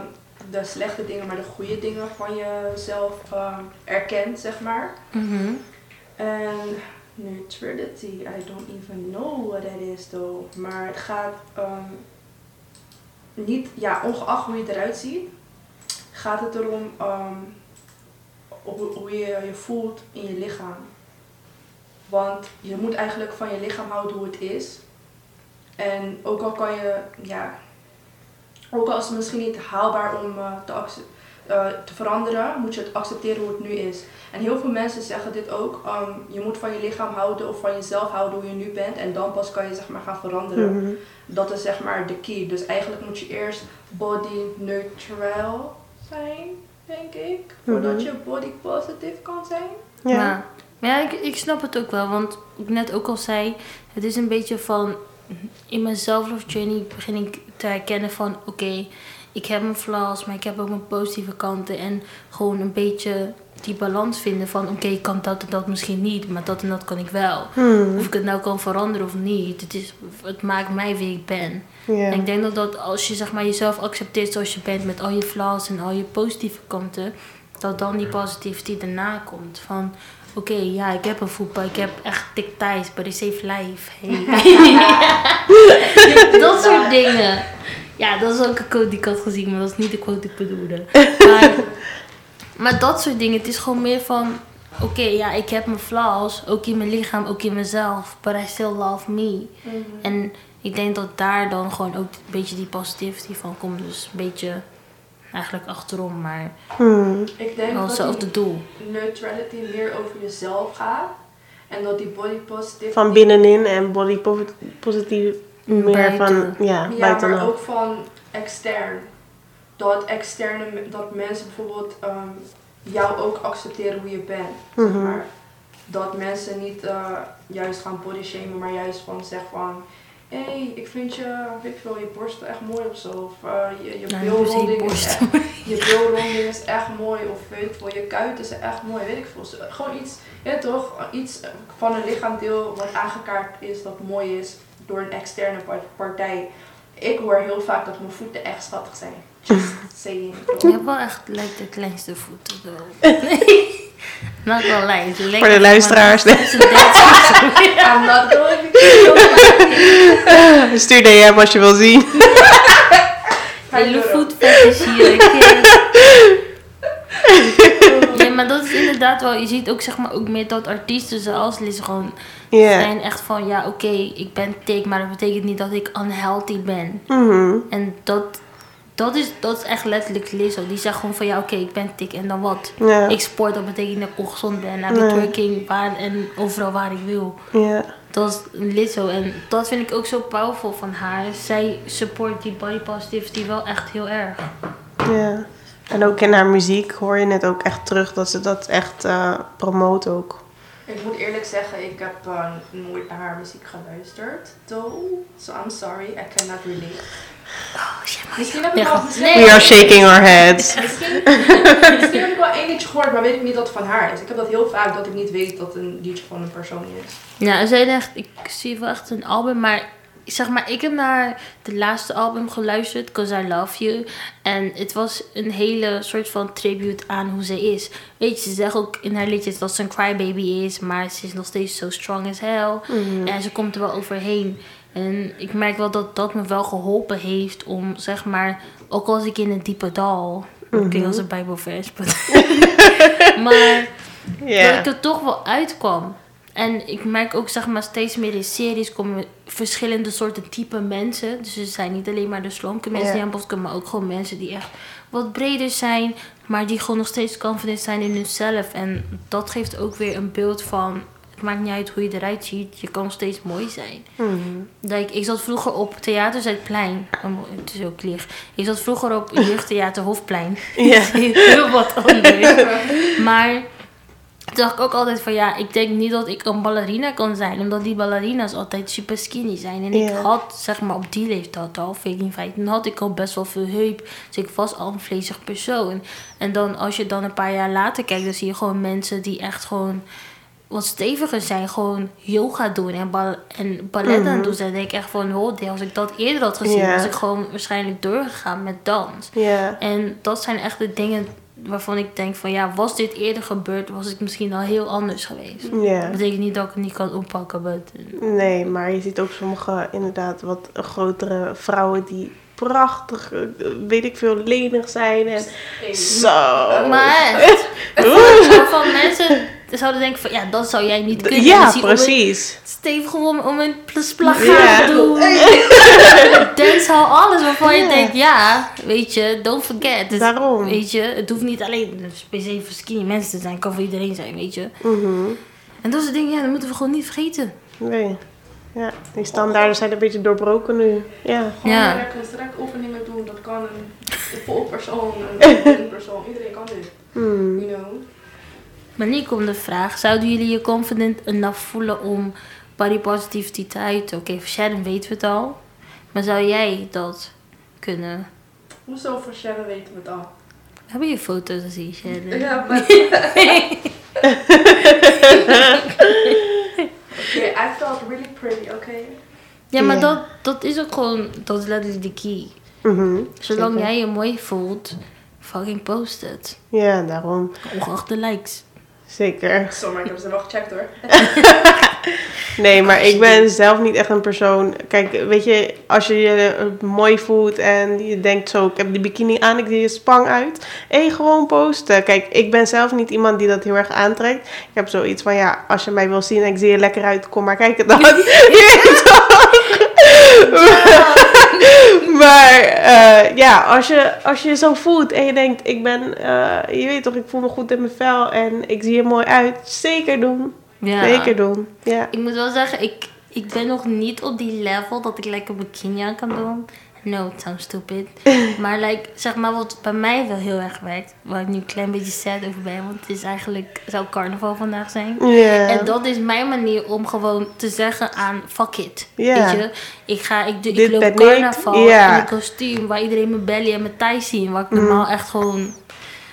Speaker 3: de slechte dingen, maar de goede dingen van jezelf ehm, erkent, zeg maar.
Speaker 1: Mhm.
Speaker 3: En neutrality, I don't even know what that is though. Maar het gaat ehm, niet, ja, ongeacht hoe je eruit ziet, gaat het erom ehm, hoe, hoe je je voelt in je lichaam. Want je moet eigenlijk van je lichaam houden hoe het is. En ook al kan je, ja, ook al is het misschien niet haalbaar om eh, te, acce- eh, te veranderen, moet je het accepteren hoe het nu is. En heel veel mensen zeggen dit ook. ehm, je moet van je lichaam houden of van jezelf houden hoe je nu bent. En dan pas kan je zeg maar gaan veranderen.
Speaker 2: Mhm.
Speaker 3: Dat is zeg maar de key. Dus eigenlijk moet je eerst body neutral zijn, denk ik. Voordat
Speaker 2: Mhm.
Speaker 3: je body positive kan zijn.
Speaker 2: Ja.
Speaker 1: Maar, maar ja, ik, ik snap het ook wel. Want ik net ook al zei, het is een beetje van... In mijn self-love journey begin ik te herkennen van... Oké, ik heb mijn flaws, maar ik heb ook mijn positieve kanten. En gewoon een beetje die balans vinden van... Oké, ik kan dat en dat misschien niet, maar dat en dat kan ik wel.
Speaker 2: Hmm.
Speaker 1: Of ik het nou kan veranderen of niet. Het, is, het maakt mij wie ik ben. En ik denk dat, dat als je zeg maar, jezelf accepteert zoals je bent met al je flaws en al je positieve kanten, dat dan die positivity erna komt. Van oké, ja, ik heb een voetbal, ik heb echt dik thijs, but I save life. Hey. dat soort dingen. Ja, dat is ook een quote die ik had gezien, maar dat is niet de quote die ik bedoelde. Maar, maar dat soort dingen, het is gewoon meer van, oké, ja, ik heb mijn flaws, ook in mijn lichaam, ook in mezelf, but I still love me. En ik denk dat daar dan gewoon ook een beetje die positivity van komt. Dus een beetje eigenlijk achterom, maar
Speaker 2: Hmm.
Speaker 3: Ik denk
Speaker 1: wel
Speaker 3: dat
Speaker 1: hetzelfde doel.
Speaker 3: neutrality meer over jezelf gaat. En dat die body positivity...
Speaker 2: Van binnenin en body po- positief meer
Speaker 1: Buiten.
Speaker 2: van ja,
Speaker 3: Ja, maar ook van extern. Dat externe, dat mensen bijvoorbeeld ehm, jou ook accepteren hoe je bent.
Speaker 2: Mhm.
Speaker 3: maar. Dat mensen niet eh, juist gaan body shamen, maar juist van zeggen van... Hé, hey, ik vind je, weet ik veel, je borsten echt mooi of zo. Of eh, je, je bilronding is echt, je is echt mooi. Of weet ik veel, je kuiten zijn echt mooi. Weet ik veel. Gewoon iets, ja toch, iets van een lichaamdeel wat aangekaart is dat mooi is door een externe par- partij. Ik hoor heel vaak dat mijn voeten echt schattig zijn. Just saying.
Speaker 1: Je hebt wel echt lijkt de kleinste voeten. though. Nou, wel lijkt
Speaker 2: Voor de luisteraars,
Speaker 1: maar 36 of zo.
Speaker 3: I'm not going to
Speaker 2: Stuur DM als je wil zien.
Speaker 1: Hele voetvetjes hier. maar dat is inderdaad wel, je ziet ook zeg maar ook meer dat artiesten zoals Liz gewoon zijn echt van, ja oké, ik ben dik, maar dat betekent niet dat ik unhealthy ben.
Speaker 2: Mhm.
Speaker 1: En dat, dat, is, dat is echt letterlijk Lizzo. Die zegt gewoon van, ja oké, ik ben dik en dan wat? Ik sport, dat betekent dat ik ongezond ben. Naar networking, waar en overal waar ik wil.
Speaker 2: Ja.
Speaker 1: Dat is Lizzo en dat vind ik ook zo powerful van haar. Zij support die body positivity wel echt heel erg.
Speaker 2: Ja. En ook in haar muziek hoor je het ook echt terug dat ze dat echt eh promoot ook.
Speaker 3: Ik moet eerlijk zeggen, ik heb eh, nooit naar haar muziek geluisterd. Though, so I'm sorry, I cannot relate.
Speaker 1: Oh, shit,
Speaker 3: Misschien heb ik wel,
Speaker 1: nee.
Speaker 2: We are shaking our heads.
Speaker 3: misschien, misschien heb ik wel één liedje gehoord, maar weet ik niet dat het van haar is. Ik heb dat heel vaak, dat ik niet weet dat een liedje van een persoon is.
Speaker 1: Ja, zij echt, ik zie wel echt een album, maar zeg maar, ik heb naar de laatste album geluisterd, Cause I Love You. En het was een hele soort van tribute aan hoe ze is. Weet je, ze zegt ook in haar liedjes dat ze een crybaby is, maar ze is nog steeds zo strong as hell. En ze komt er wel overheen. En ik merk wel dat dat me wel geholpen heeft om, zeg maar, ook als ik in een diepe dal, oké, als een bijbelvers, but- maar dat ik er toch wel uitkwam. En ik merk ook, zeg maar, steeds meer in series komen verschillende soorten type mensen. Dus er zijn niet alleen maar de slanke mensen die aan bod komen, maar ook gewoon mensen die echt wat breder zijn, maar die gewoon nog steeds confident zijn in hunzelf. En dat geeft ook weer een beeld van, het maakt niet uit hoe je eruit ziet, je kan nog steeds mooi zijn.
Speaker 2: Mhm.
Speaker 1: Dat ik, ik zat vroeger op Theater Zuidplein. Oh, het is ook licht. Ik zat vroeger op Jeugdtheater Hofplein.
Speaker 2: Ja.
Speaker 1: Heel wat anders. maar toen dacht ik ook altijd van ja, ik denk niet dat ik een ballerina kan zijn. Omdat die ballerina's altijd super skinny zijn. En ik had zeg maar op die leeftijd al, 14, 15, had ik al best wel veel heup. Dus ik was al een vlezig persoon. En dan als je dan een paar jaar later kijkt, dan zie je gewoon mensen die echt gewoon wat steviger zijn, gewoon yoga doen en, bal en ballet aan het doen. Dan denk ik echt van, oh, als ik dat eerder had gezien,
Speaker 2: Ja.
Speaker 1: was ik gewoon waarschijnlijk doorgegaan met dans.
Speaker 2: Ja.
Speaker 1: En dat zijn echt de dingen waarvan ik denk van, ja, was dit eerder gebeurd, was het misschien al heel anders geweest.
Speaker 2: Ja.
Speaker 1: Dat betekent niet dat ik het niet kan oppakken, maar
Speaker 2: Nee, maar je ziet ook sommige inderdaad wat grotere vrouwen die prachtig, eh, weet ik veel, lenig zijn. En zo.
Speaker 1: Maar van mensen zouden denken van, ja, dat zou jij niet kunnen.
Speaker 2: Ja,
Speaker 1: Dus
Speaker 2: precies.
Speaker 1: stevig om, om een plagaat
Speaker 2: Ja.
Speaker 1: te doen. Dancehall, alles waarvan je denkt, ja, weet je, don't forget. Het-
Speaker 2: Daarom.
Speaker 1: Weet je, het hoeft niet alleen specifiek voor skinny mensen te zijn, het kan voor iedereen zijn, weet je.
Speaker 2: Mhm.
Speaker 1: En dat soort dingen, ja, dat moeten we gewoon niet vergeten.
Speaker 2: Nee. Ja, die standaarden zijn een beetje doorbroken nu. Ja.
Speaker 3: Gewoon
Speaker 1: Ja.
Speaker 3: lekker strak oefeningen doen, dat kan een, vol persoon, een een persoon, iedereen kan dit.
Speaker 2: Hmm.
Speaker 3: You know?
Speaker 1: Maar nu komt de vraag, zouden jullie je confident enough voelen om body positivity te uiten? Oké, voor Sharon weten we het al. Maar zou jij dat kunnen?
Speaker 3: Hoezo voor Sharon weten we het al?
Speaker 1: Heb je foto's gezien, Sharon?
Speaker 3: Ja, maar... Okay, I felt really pretty, okay?
Speaker 1: Ja, maar dat, dat is ook gewoon, dat is letterlijk de key.
Speaker 2: Mhm.
Speaker 1: Zolang
Speaker 2: Zeker.
Speaker 1: jij je mooi voelt, fucking post het.
Speaker 2: Ja, daarom.
Speaker 1: Ongeacht de likes.
Speaker 2: Zeker.
Speaker 3: Zo, maar ik heb ze wel gecheckt hoor.
Speaker 2: Nee, maar ik ben zelf niet echt een persoon. Kijk, weet je, als je je mooi voelt en je denkt zo, ik heb die bikini aan, ik zie je spang uit. En gewoon posten. Kijk, ik ben zelf niet iemand die dat heel erg aantrekt. Ik heb zoiets van, ja, als je mij wil zien en ik zie je lekker uit, kom maar kijken dan. Weet toch? maar eh, ja, als je, als je je zo voelt en je denkt, ik ben, eh, je weet toch, ik voel me goed in mijn vel en ik zie er mooi uit. Zeker doen.
Speaker 1: Ja.
Speaker 2: Zeker doen. Ja.
Speaker 1: Ik moet wel zeggen, ik, ik ben nog niet op die level dat ik lekker bikini aan kan doen. No, it sounds stupid. maar like, zeg maar wat bij mij wel heel erg werkt, waar ik nu een klein beetje sad over ben, want het is eigenlijk, zou carnaval vandaag zijn. En dat is mijn manier om gewoon te zeggen aan fuck it. Weet je, ik ga, ik, doe, ik loop
Speaker 2: ik.
Speaker 1: carnaval in een kostuum waar iedereen mijn belly en mijn thigh zien. Waar ik normaal echt gewoon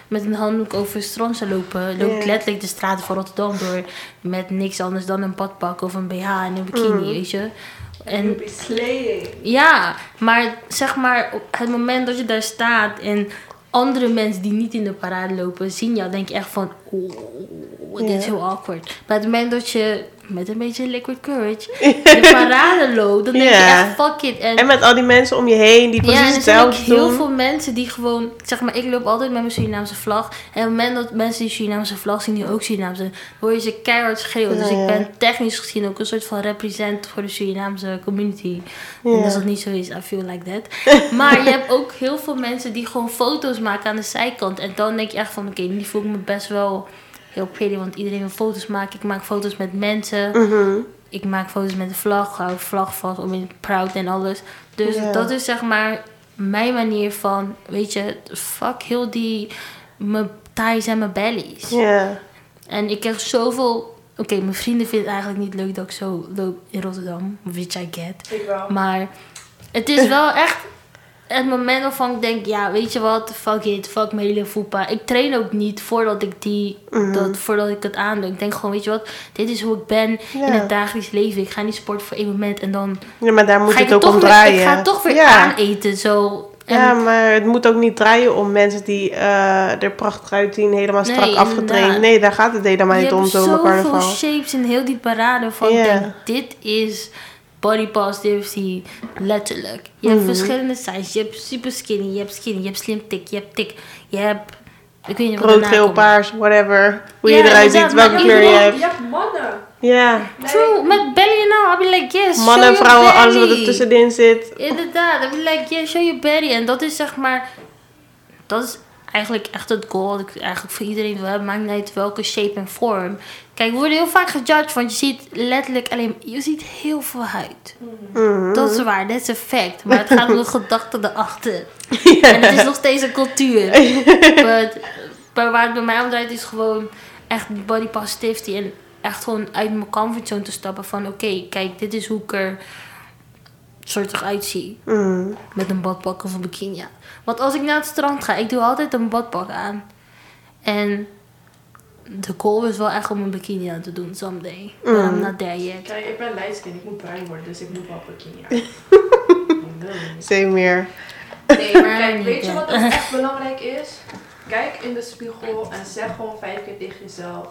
Speaker 1: met een handdoek over het strand zou lopen. Loop ik letterlijk de straten van Rotterdam door met niks anders dan een badpak of een BH en een bikini, weet je. En ja, maar zeg maar, op het moment dat je daar staat en andere mensen die niet in de parade lopen zien jou, denk je echt van, dit is
Speaker 2: Ja.
Speaker 1: heel awkward. Maar het moment dat je met een beetje liquid courage de parade loopt, dan denk je
Speaker 2: Ja.
Speaker 1: echt fuck it. En,
Speaker 2: En met al die mensen om je heen die
Speaker 1: ja,
Speaker 2: precies
Speaker 1: en er zijn ook
Speaker 2: hetzelfde
Speaker 1: heel
Speaker 2: doen.
Speaker 1: veel mensen die gewoon, zeg maar, ik loop altijd met mijn Surinaamse vlag. En op het moment dat mensen die Surinaamse vlag zien, die ook Surinaamse, dan hoor je ze keihard schreeuwen. Dus
Speaker 2: Ja,
Speaker 1: ik
Speaker 2: ja.
Speaker 1: ben technisch gezien ook een soort van represent voor de Surinaamse community. En
Speaker 2: Ja.
Speaker 1: als dat niet zo is, I feel like that. Maar je hebt ook heel veel mensen die gewoon foto's maken aan de zijkant. En dan denk je echt van, oké, die voel ik me best wel heel pretty. Want iedereen wil foto's maken. Ik maak foto's met mensen.
Speaker 2: Mhm.
Speaker 1: Ik maak foto's met de vlag. Hou de vlag vast om in proud en alles. Dus dat is zeg maar mijn manier van, weet je, fuck heel die, mijn thighs en mijn bellies.
Speaker 2: Ja.
Speaker 1: En ik krijg zoveel... Oké, mijn vrienden vinden het eigenlijk niet leuk dat ik zo loop in Rotterdam. Which I get.
Speaker 3: Ik wel.
Speaker 1: Maar het is wel echt het moment waarvan ik denk, ja, weet je wat, fuck it, fuck mijn hele voetbal. Ik train ook niet voordat ik die,
Speaker 2: Mhm.
Speaker 1: dat, voordat ik het aandoe. Ik denk gewoon, weet je wat, dit is hoe ik ben in het dagelijks leven. Ik ga niet sporten voor één moment en dan
Speaker 2: ja, maar daar moet
Speaker 1: ga
Speaker 2: het ook om
Speaker 1: weer,
Speaker 2: draaien.
Speaker 1: ik ga het toch weer
Speaker 2: ja.
Speaker 1: aaneten, zo. En
Speaker 2: Ja, maar het moet ook niet draaien om mensen die eh, er prachtig uitzien, helemaal strak
Speaker 1: Nee,
Speaker 2: afgetraind. Nee, daar gaat het helemaal
Speaker 1: je
Speaker 2: niet om,
Speaker 1: hebt
Speaker 2: zo'n
Speaker 1: zoveel
Speaker 2: carnaval.
Speaker 1: shapes in heel die parade van, denk, dit is body positivity, letterlijk. Je hebt
Speaker 2: Mhm.
Speaker 1: verschillende sizes. Je hebt super skinny, je hebt skinny, je hebt slim tik, je hebt tik, je hebt, ik weet niet wat
Speaker 2: Rood, geel, paars, whatever. Hoe
Speaker 1: Ja,
Speaker 2: je eruit ziet, welke kleur je
Speaker 1: hebt-.
Speaker 3: Je hebt mannen.
Speaker 2: Ja,
Speaker 1: True, met belly en al, I'll be like, yes,
Speaker 2: mannen en vrouwen, alles wat er tussenin zit.
Speaker 1: Inderdaad, I'll be like, yes, show your belly. En dat is zeg maar, dat is eigenlijk echt het goal dat ik eigenlijk voor iedereen wil hebben. Maakt niet uit welke shape en vorm. Kijk, we worden heel vaak gejudged, want je ziet letterlijk alleen, je ziet heel veel huid.
Speaker 2: Mhm.
Speaker 1: Dat is waar, dat is een fact. Maar het gaat om de gedachte erachter. En het is nog steeds een cultuur. Maar waar het bij mij om draait is gewoon echt body positivity. En echt gewoon uit mijn comfortzone te stappen van... Oké, kijk, dit is hoe ik er soortig uitzie.
Speaker 2: Mhm.
Speaker 1: Met een badpak of een bikini. ja. Want als ik naar het strand ga, ik doe altijd een badpak aan. En de goal is wel echt om een bikini aan te doen someday. But I'm
Speaker 2: Mm.
Speaker 1: not there yet.
Speaker 3: Kijk, ik ben lijskin, ik moet bruin worden, dus ik moet wel bikini aan.
Speaker 2: Zee meer.
Speaker 3: Nee, maar kijk, weet je wat ook echt belangrijk is? Kijk in de spiegel en zeg gewoon vijf keer tegen jezelf: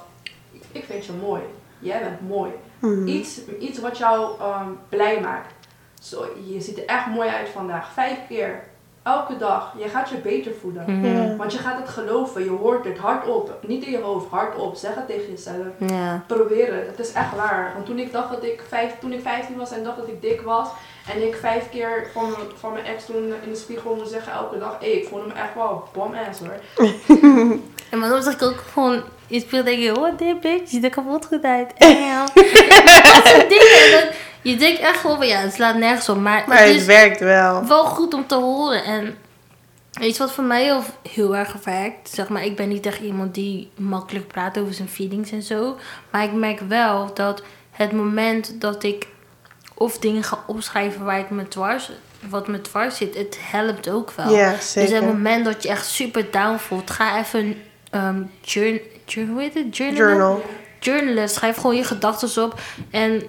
Speaker 3: Ik vind je mooi. Jij bent mooi.
Speaker 2: Mhm.
Speaker 3: Iets, iets wat jou ehm, blij maakt. Zo, je ziet er echt mooi uit vandaag. Vijf keer. Elke dag. Je gaat je beter voelen.
Speaker 1: Mhm.
Speaker 3: Want je gaat het geloven. Je hoort het hardop. Niet in je hoofd, hardop. Zeg het tegen jezelf.
Speaker 1: Ja.
Speaker 3: Proberen. Het is echt waar. Want toen ik dacht dat ik vijf, toen ik 15 was en dacht dat ik dik was. En ik vijf keer van, mijn- van mijn ex toen in de spiegel moest zeggen elke dag. Hé, ik vond hem echt wel bom ass hoor.
Speaker 1: En maar dan zeg ik ook gewoon, je speelt denk je, what dit bitch, je ziet er kapot goed uit. Damn. dat soort dingen. Je denkt echt gewoon van, ja, het slaat nergens op. Maar,
Speaker 2: Maar
Speaker 1: het
Speaker 2: werkt wel.
Speaker 1: wel goed om te horen. En je wat voor mij heel, heel erg werkt? Zeg maar, ik ben niet echt iemand die makkelijk praat over zijn feelings en zo. Maar ik merk wel dat het moment dat ik of dingen ga opschrijven waar ik me dwars, wat me dwars zit, het helpt ook wel.
Speaker 2: Ja,
Speaker 1: Dus
Speaker 2: zeker.
Speaker 1: het moment dat je echt super down voelt, ga even um, journ, journ, hoe heet het? Journalen?
Speaker 2: Journal.
Speaker 1: Journalen. Schrijf gewoon je gedachten op. En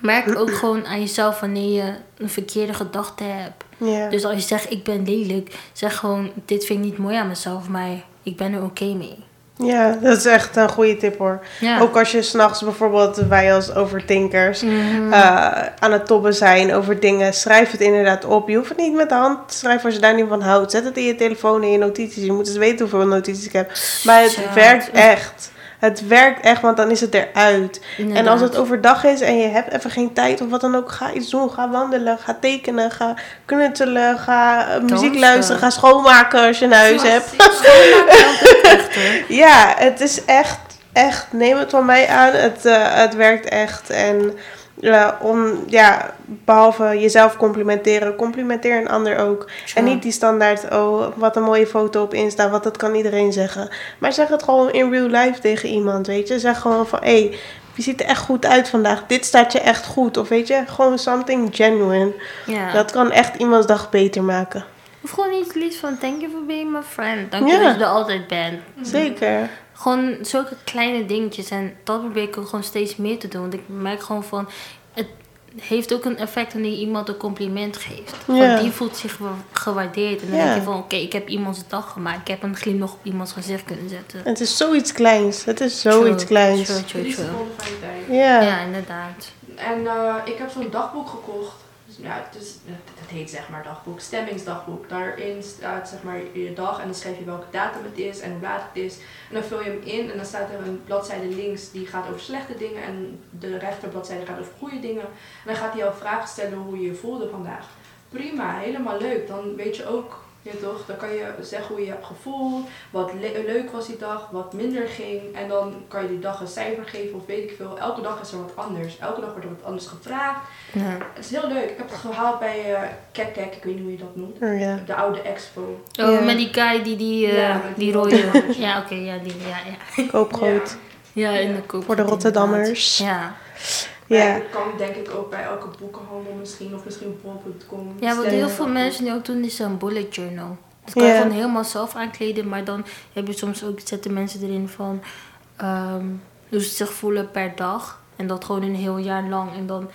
Speaker 1: merk ook gewoon aan jezelf wanneer je een verkeerde gedachte hebt. Dus als je zegt, ik ben lelijk, zeg gewoon, dit vind ik niet mooi aan mezelf, maar ik ben er oké mee.
Speaker 2: ja, dat is echt een goede tip hoor.
Speaker 1: Ja.
Speaker 2: Ook als je s'nachts bijvoorbeeld, wij als overthinkers,
Speaker 1: Mhm.
Speaker 2: eh, aan het tobben zijn over dingen, schrijf het inderdaad op. Je hoeft het niet met de hand te schrijven als je daar niet van houdt. Zet het in je telefoon, in je notities. Je moet eens weten hoeveel notities ik heb. Maar het werkt echt. Het werkt echt, want dan is het eruit. En als het overdag is en je hebt even geen tijd of wat dan ook, ga iets doen. Ga wandelen, ga tekenen, ga knutselen, ga eh, muziek luisteren, ga schoonmaken als je een huis hebt. Ja, het is echt, echt, neem het van mij aan. Het, eh, het werkt echt. En om, ja, behalve jezelf complimenteren, complimenteer een ander ook. En niet die standaard, oh, wat een mooie foto op Insta, wat dat kan iedereen zeggen. Maar zeg het gewoon in real life tegen iemand, weet je. Zeg gewoon van, hé, hey, je ziet er echt goed uit vandaag. Dit staat je echt goed. Of weet je, gewoon something genuine.
Speaker 1: Ja.
Speaker 2: Dat kan echt iemands dag beter maken.
Speaker 1: Of gewoon iets liefs van, thank you for being my friend. Dank je
Speaker 2: Ja.
Speaker 1: dat je er altijd bent.
Speaker 2: Zeker.
Speaker 1: Gewoon zulke kleine dingetjes. En dat probeer ik ook gewoon steeds meer te doen. Want ik merk gewoon van... Het, heeft ook een effect wanneer je iemand een compliment geeft.
Speaker 2: Ja.
Speaker 1: Want die voelt zich gewaardeerd. En dan
Speaker 2: Ja.
Speaker 1: denk je van, oké, ik heb iemands dag gemaakt. Ik heb een glimlach op iemands gezicht kunnen zetten.
Speaker 2: Het is zoiets kleins. Het is zoiets
Speaker 1: True,
Speaker 2: kleins.
Speaker 1: true, true, true.
Speaker 2: Ja.
Speaker 1: Ja, inderdaad.
Speaker 3: En eh, ik heb zo'n dagboek gekocht. Dus, ja, het, het heet zeg maar dagboek, stemmingsdagboek. Daarin staat zeg maar je dag en dan schrijf je welke datum het is en hoe laat het is. En dan vul je hem in en dan staat er een bladzijde links die gaat over slechte dingen en de rechterbladzijde gaat over goede dingen. En dan gaat hij jou vragen stellen hoe je je voelde vandaag. Prima, helemaal leuk. Dan weet je ook, ja toch, dan kan je zeggen hoe je je hebt gevoeld, wat le- leuk was die dag, wat minder ging. En dan kan je die dag een cijfer geven of weet ik veel. Elke dag is er wat anders. Elke dag wordt er wat anders gevraagd.
Speaker 1: Ja.
Speaker 3: Het is heel leuk. Ik heb het gehaald bij eh Kek Kek, ik weet niet hoe je dat noemt.
Speaker 2: Oh, ja.
Speaker 3: De oude expo.
Speaker 1: Oh,
Speaker 2: Ja.
Speaker 1: met die guy die die, eh,
Speaker 3: Ja, met
Speaker 1: die
Speaker 3: die
Speaker 1: rode... Ja, oké, ja, die, ja, ja.
Speaker 2: Koopgroot.
Speaker 1: Ja, in de koop.
Speaker 2: Voor de Rotterdammers.
Speaker 1: Ja.
Speaker 2: Ja.
Speaker 3: Het kan denk ik ook bij elke boekenhandel misschien, of misschien bol.com.
Speaker 1: Ja, wat heel veel mensen nu ook doen is een bullet journal. Dat kan je
Speaker 2: Ja.
Speaker 1: gewoon helemaal zelf aankleden, maar dan heb je soms ook, zetten mensen erin van ehm hoe ze zich voelen per dag. En dat gewoon een heel jaar lang. En dan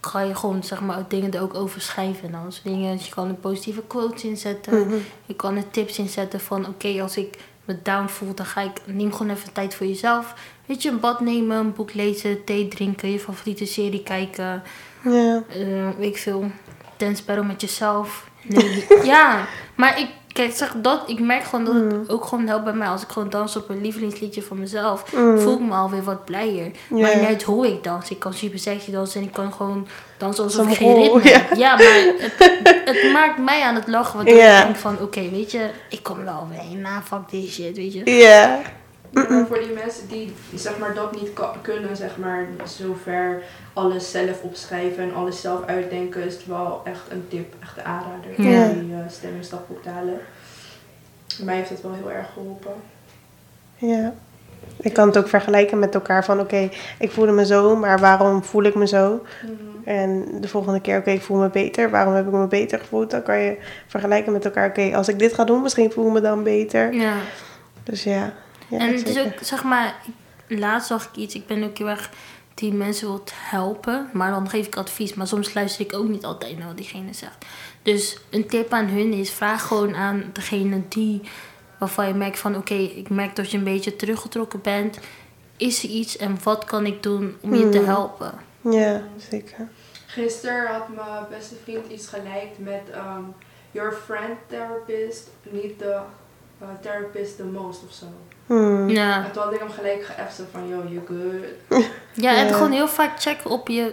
Speaker 1: ga je gewoon zeg maar dingen er ook over schrijven. En dan soort dingen. Dus je kan er positieve quotes inzetten.
Speaker 2: Mhm.
Speaker 1: Je kan er tips inzetten van oké, als ik me down voel, dan ga ik neem gewoon even tijd voor jezelf. Weet je, een bad nemen, een boek lezen, thee drinken, je favoriete serie kijken.
Speaker 2: Ja.
Speaker 1: eh weet ik veel, dance battle met jezelf. Nee, ja, maar ik, kijk, zeg dat, ik merk gewoon dat het ook gewoon helpt bij mij. Als ik gewoon dans op een lievelingsliedje van mezelf,
Speaker 2: Mm.
Speaker 1: voel ik me alweer wat blijer. Maar net hoe ik dans. Ik kan super sexy dansen en ik kan gewoon dansen alsof
Speaker 2: Zo'n
Speaker 1: ik geen ritme heb. Ja, maar het, het maakt mij aan het lachen.
Speaker 2: Ja.
Speaker 1: ik denk van, oké, weet je, ik kom er alweer heen. Na, fuck this shit, weet je.
Speaker 2: Ja.
Speaker 3: Ja, maar voor die mensen die zeg maar, dat niet kunnen, zeg maar, zover alles zelf opschrijven en alles zelf uitdenken, is het wel echt een tip, echt een aanrader om
Speaker 1: Ja.
Speaker 3: die uh, stemmingsdagboek te halen. Mij heeft het wel heel erg geholpen.
Speaker 2: Ja. Ik kan het ook vergelijken met elkaar van oké, ik voelde me zo, maar waarom voel ik me zo? En de volgende keer, oké, ik voel me beter. Waarom heb ik me beter gevoeld? Dan kan je vergelijken met elkaar. Oké, als ik dit ga doen, misschien voel ik me dan beter.
Speaker 1: Ja.
Speaker 2: Dus ja. Ja
Speaker 1: en het is ook, zeg maar, laatst zag ik iets. Ik ben ook heel erg die mensen wilt helpen. Maar dan geef ik advies. Maar soms luister ik ook niet altijd naar wat diegene zegt. Dus een tip aan hun is, vraag gewoon aan degene die... Waarvan je merkt van, oké, ik merk dat je een beetje teruggetrokken bent. Is er iets en wat kan ik doen om je te
Speaker 2: Hmm.
Speaker 1: helpen?
Speaker 2: Ja, zeker.
Speaker 3: Gisteren had mijn beste vriend iets geliked met ehm, Your friend therapist, niet de uh, therapist the most of zo.
Speaker 2: Hmm.
Speaker 1: Ja,
Speaker 3: En toen had ik hem gelijk van, yo, you good.
Speaker 1: ja en gewoon heel vaak checken op je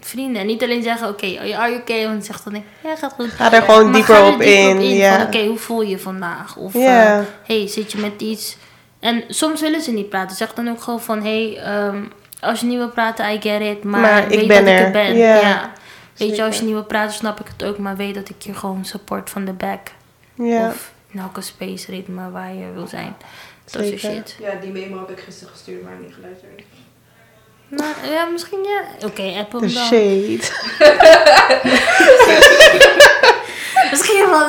Speaker 1: vrienden. En niet alleen zeggen, oké, are you okay? Want zegt dan, ja, gaat goed.
Speaker 2: Ga er gewoon dieper
Speaker 1: ga er
Speaker 2: op
Speaker 1: dieper
Speaker 2: in.
Speaker 1: van,
Speaker 2: ja.
Speaker 1: Oké, hoe voel je je vandaag? Of
Speaker 2: Ja.
Speaker 1: eh, hey, zit je met iets? En soms willen ze niet praten. Zeg dan ook gewoon van, hey, ehm, als je niet wil praten, I get it. Maar,
Speaker 2: Maar ik
Speaker 1: weet
Speaker 2: ben
Speaker 1: dat ik
Speaker 2: er.
Speaker 1: er ben.
Speaker 2: Ja.
Speaker 1: Ja. Weet je, als je niet wil praten, snap ik het ook. Maar weet dat ik je gewoon support van de back.
Speaker 2: ja.
Speaker 1: Of in elke space ritme waar je wil zijn. Dat soort shit.
Speaker 3: Ja, die memo heb ik gisteren gestuurd, maar niet geluisterd.
Speaker 1: Nou, ja, misschien ja. Oké, app hem
Speaker 2: De
Speaker 1: dan.
Speaker 2: shade.
Speaker 1: Misschien wel...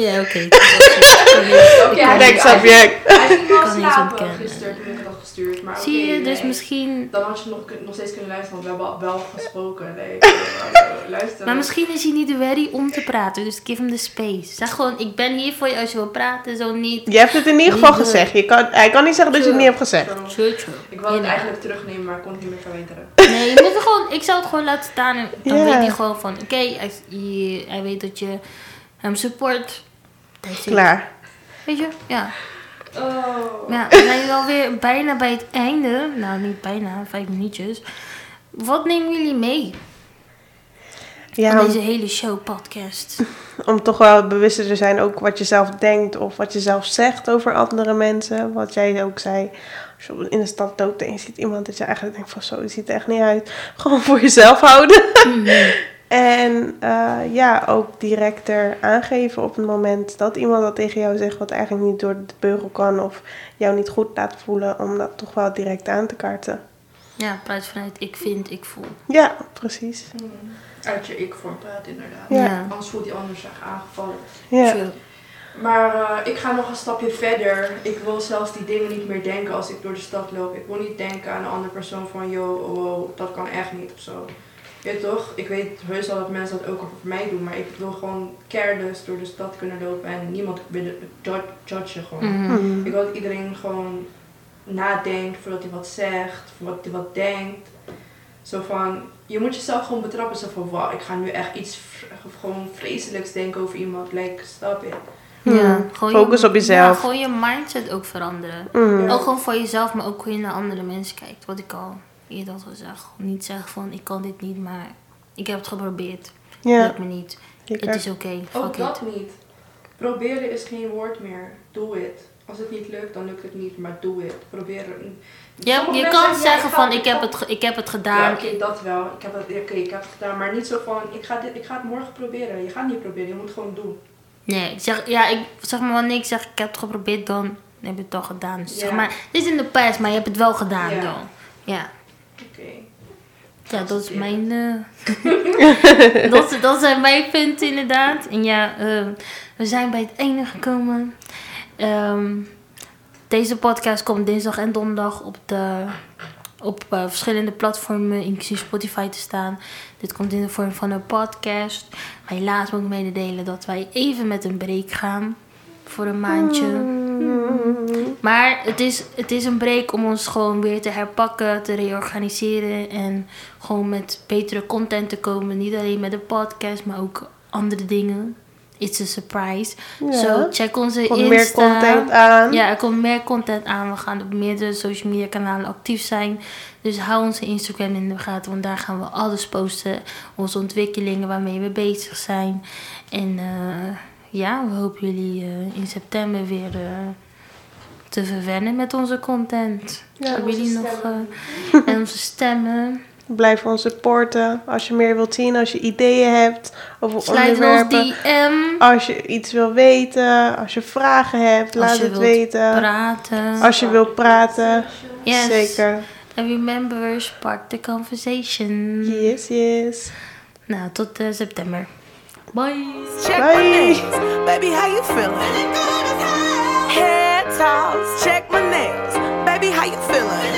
Speaker 1: Ja, oké.
Speaker 3: Ging-
Speaker 2: subject.
Speaker 3: Hij ging wel
Speaker 1: kan niet
Speaker 3: slapen
Speaker 1: ontkennen.
Speaker 3: gisteren toen ik het had gestuurd, maar
Speaker 1: Zie je, dus
Speaker 3: nee.
Speaker 1: misschien...
Speaker 3: Dan had je nog, nog steeds kunnen luisteren, want we hebben wel gesproken. Nee, ik wil wel luisteren.
Speaker 1: Maar misschien is hij niet ready om te praten, dus give hem de space. Zeg gewoon, ik ben hier voor je als je wil praten, zo niet.
Speaker 2: Je hebt het in ieder geval gezegd. Je kan, hij kan niet zeggen dat je het niet hebt gezegd.
Speaker 3: True.
Speaker 1: True, true.
Speaker 3: Ik wilde het eigenlijk terugnemen, maar ik kon het niet meer verwijderen.
Speaker 1: Nee, je moet er gewoon, ik zou het gewoon laten staan en dan weet hij gewoon van, oké, hij, je- hij weet dat je hem support.
Speaker 2: Klaar.
Speaker 1: Weet je, ja.
Speaker 3: Oh.
Speaker 1: Ja, we zijn alweer bijna bij het einde. Nou, niet bijna, vijf minuutjes. Wat nemen jullie mee
Speaker 2: Ja,
Speaker 1: van
Speaker 2: om,
Speaker 1: deze hele show podcast?
Speaker 2: om toch wel bewuster te zijn ook wat je zelf denkt of wat je zelf zegt over andere mensen. Wat jij ook zei. Als je in de stad loopt en je ziet iemand dat je eigenlijk denkt van zo, die ziet er echt niet uit. Gewoon voor jezelf houden.
Speaker 1: Mhm.
Speaker 2: En eh, ja, ook directer aangeven op het moment dat iemand dat tegen jou zegt wat eigenlijk niet door de beugel kan of jou niet goed laat voelen, om dat toch wel direct aan te kaarten.
Speaker 1: Ja, praat vanuit ik vind, ik voel.
Speaker 2: Ja, precies.
Speaker 3: Hmm. Uit je ik-vorm praten, inderdaad.
Speaker 2: Ja.
Speaker 3: Anders voelt die ander zich aangevallen.
Speaker 2: Ja.
Speaker 3: Maar eh, ik ga nog een stapje verder. Ik wil zelfs die dingen niet meer denken als ik door de stad loop. Ik wil niet denken aan een andere persoon van, yo, wow, dat kan echt niet of zo. Ja toch, ik weet heus wel dat mensen dat ook over mij doen, maar ik wil gewoon careless door de stad kunnen lopen en niemand willen judge, judgen gewoon.
Speaker 1: Mhm.
Speaker 2: Mhm.
Speaker 3: Ik wil dat iedereen gewoon nadenkt voordat hij wat zegt, voordat hij wat denkt. Zo van, je moet jezelf gewoon betrappen. Zo van, wauw, ik ga nu echt iets gewoon vreselijks denken over iemand. Like, stop it.
Speaker 1: Ja, gewoon
Speaker 2: Focus
Speaker 1: je,
Speaker 2: op jezelf.
Speaker 1: Ja, gewoon je mindset ook veranderen.
Speaker 2: Mhm.
Speaker 3: Ja.
Speaker 1: Ook gewoon voor jezelf, maar ook hoe je naar andere mensen kijkt. Wat ik al eerder had gezegd. Gewoon niet zeggen van, ik kan dit niet, maar ik heb het geprobeerd.
Speaker 2: Ja,
Speaker 1: Lukt me niet. Het is oké,
Speaker 3: Ook
Speaker 1: fuck it.
Speaker 3: dat niet. Proberen is geen woord meer. Do it. Als het niet lukt, dan lukt het niet, maar do it. Probeer het.
Speaker 1: Ja, je kan
Speaker 3: zeggen, ja,
Speaker 1: van, ik heb het, ik heb het
Speaker 3: Ja,
Speaker 1: gedaan.
Speaker 3: oké, dat wel. Ik heb, het, oké, ik heb het gedaan, maar niet zo van, ik ga, dit, ik ga het morgen proberen. Je gaat niet proberen, je moet het gewoon doen.
Speaker 1: Nee, ik zeg, ja, ik zeg maar wanneer ik zeg, ik heb het geprobeerd, dan heb je het al gedaan. Dus zeg
Speaker 3: Ja.
Speaker 1: maar, dit is in de past, maar je hebt het wel gedaan
Speaker 3: Ja.
Speaker 1: dan. Ja.
Speaker 3: Oké.
Speaker 1: Ja, dat is mijn. eh, dat, dat zijn mijn punten inderdaad. En ja, eh, we zijn bij het einde gekomen. Ehm, deze podcast komt dinsdag en donderdag op, de, op eh, verschillende platformen, inclusief Spotify, te staan. Dit komt in de vorm van een podcast. Maar helaas moet ik mededelen dat wij even met een break gaan. Voor een maandje. Maar het is, het is een break om ons gewoon weer te herpakken, te reorganiseren en gewoon met betere content te komen. Niet alleen met de podcast, maar ook andere dingen. It's a surprise.
Speaker 2: Ja.
Speaker 1: Zo, check onze
Speaker 2: Er komt
Speaker 1: Insta.
Speaker 2: meer content aan.
Speaker 1: Ja, er komt meer content aan. We gaan op meerdere social media kanalen actief zijn. Dus hou onze Instagram in de gaten, want daar gaan we alles posten. Onze ontwikkelingen waarmee we bezig zijn. En eh, ja, we hopen jullie eh, in september weer eh, te verwennen met onze content.
Speaker 2: Ja,
Speaker 1: Hebben jullie nog eh, en onze stemmen?
Speaker 2: Blijf ons supporten. Als je meer wilt zien, als je ideeën hebt over
Speaker 1: Sluit ons
Speaker 2: onderwerpen.
Speaker 1: DM.
Speaker 2: Als je iets wil weten, als je vragen hebt, laat
Speaker 1: Als je
Speaker 2: het
Speaker 1: wilt
Speaker 2: weten.
Speaker 1: praten.
Speaker 2: Als je wilt praten,
Speaker 1: Yes.
Speaker 2: zeker.
Speaker 1: And remember, spark the conversation.
Speaker 2: Yes, yes.
Speaker 1: Nou, tot september. Bye.
Speaker 4: Check
Speaker 2: Bye.
Speaker 4: my nails. Baby, how you feeling? Head toss. Check my nails. Baby, how you feeling?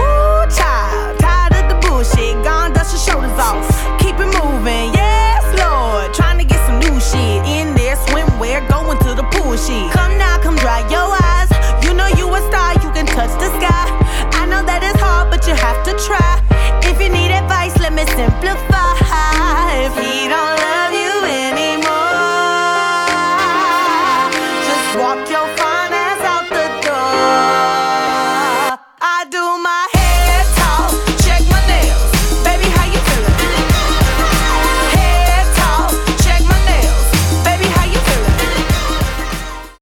Speaker 4: Ooh, child. Tired of the bullshit. Gone, dust your shoulders off. Keep it moving. Yes, Lord. Trying to get some new shit. In there, swimwear. Going to the pool shit. Come now, come dry your eyes. You know you a star. You can touch the sky. I know that it's hard, but you have to try. If you need advice, let me simplify if he don't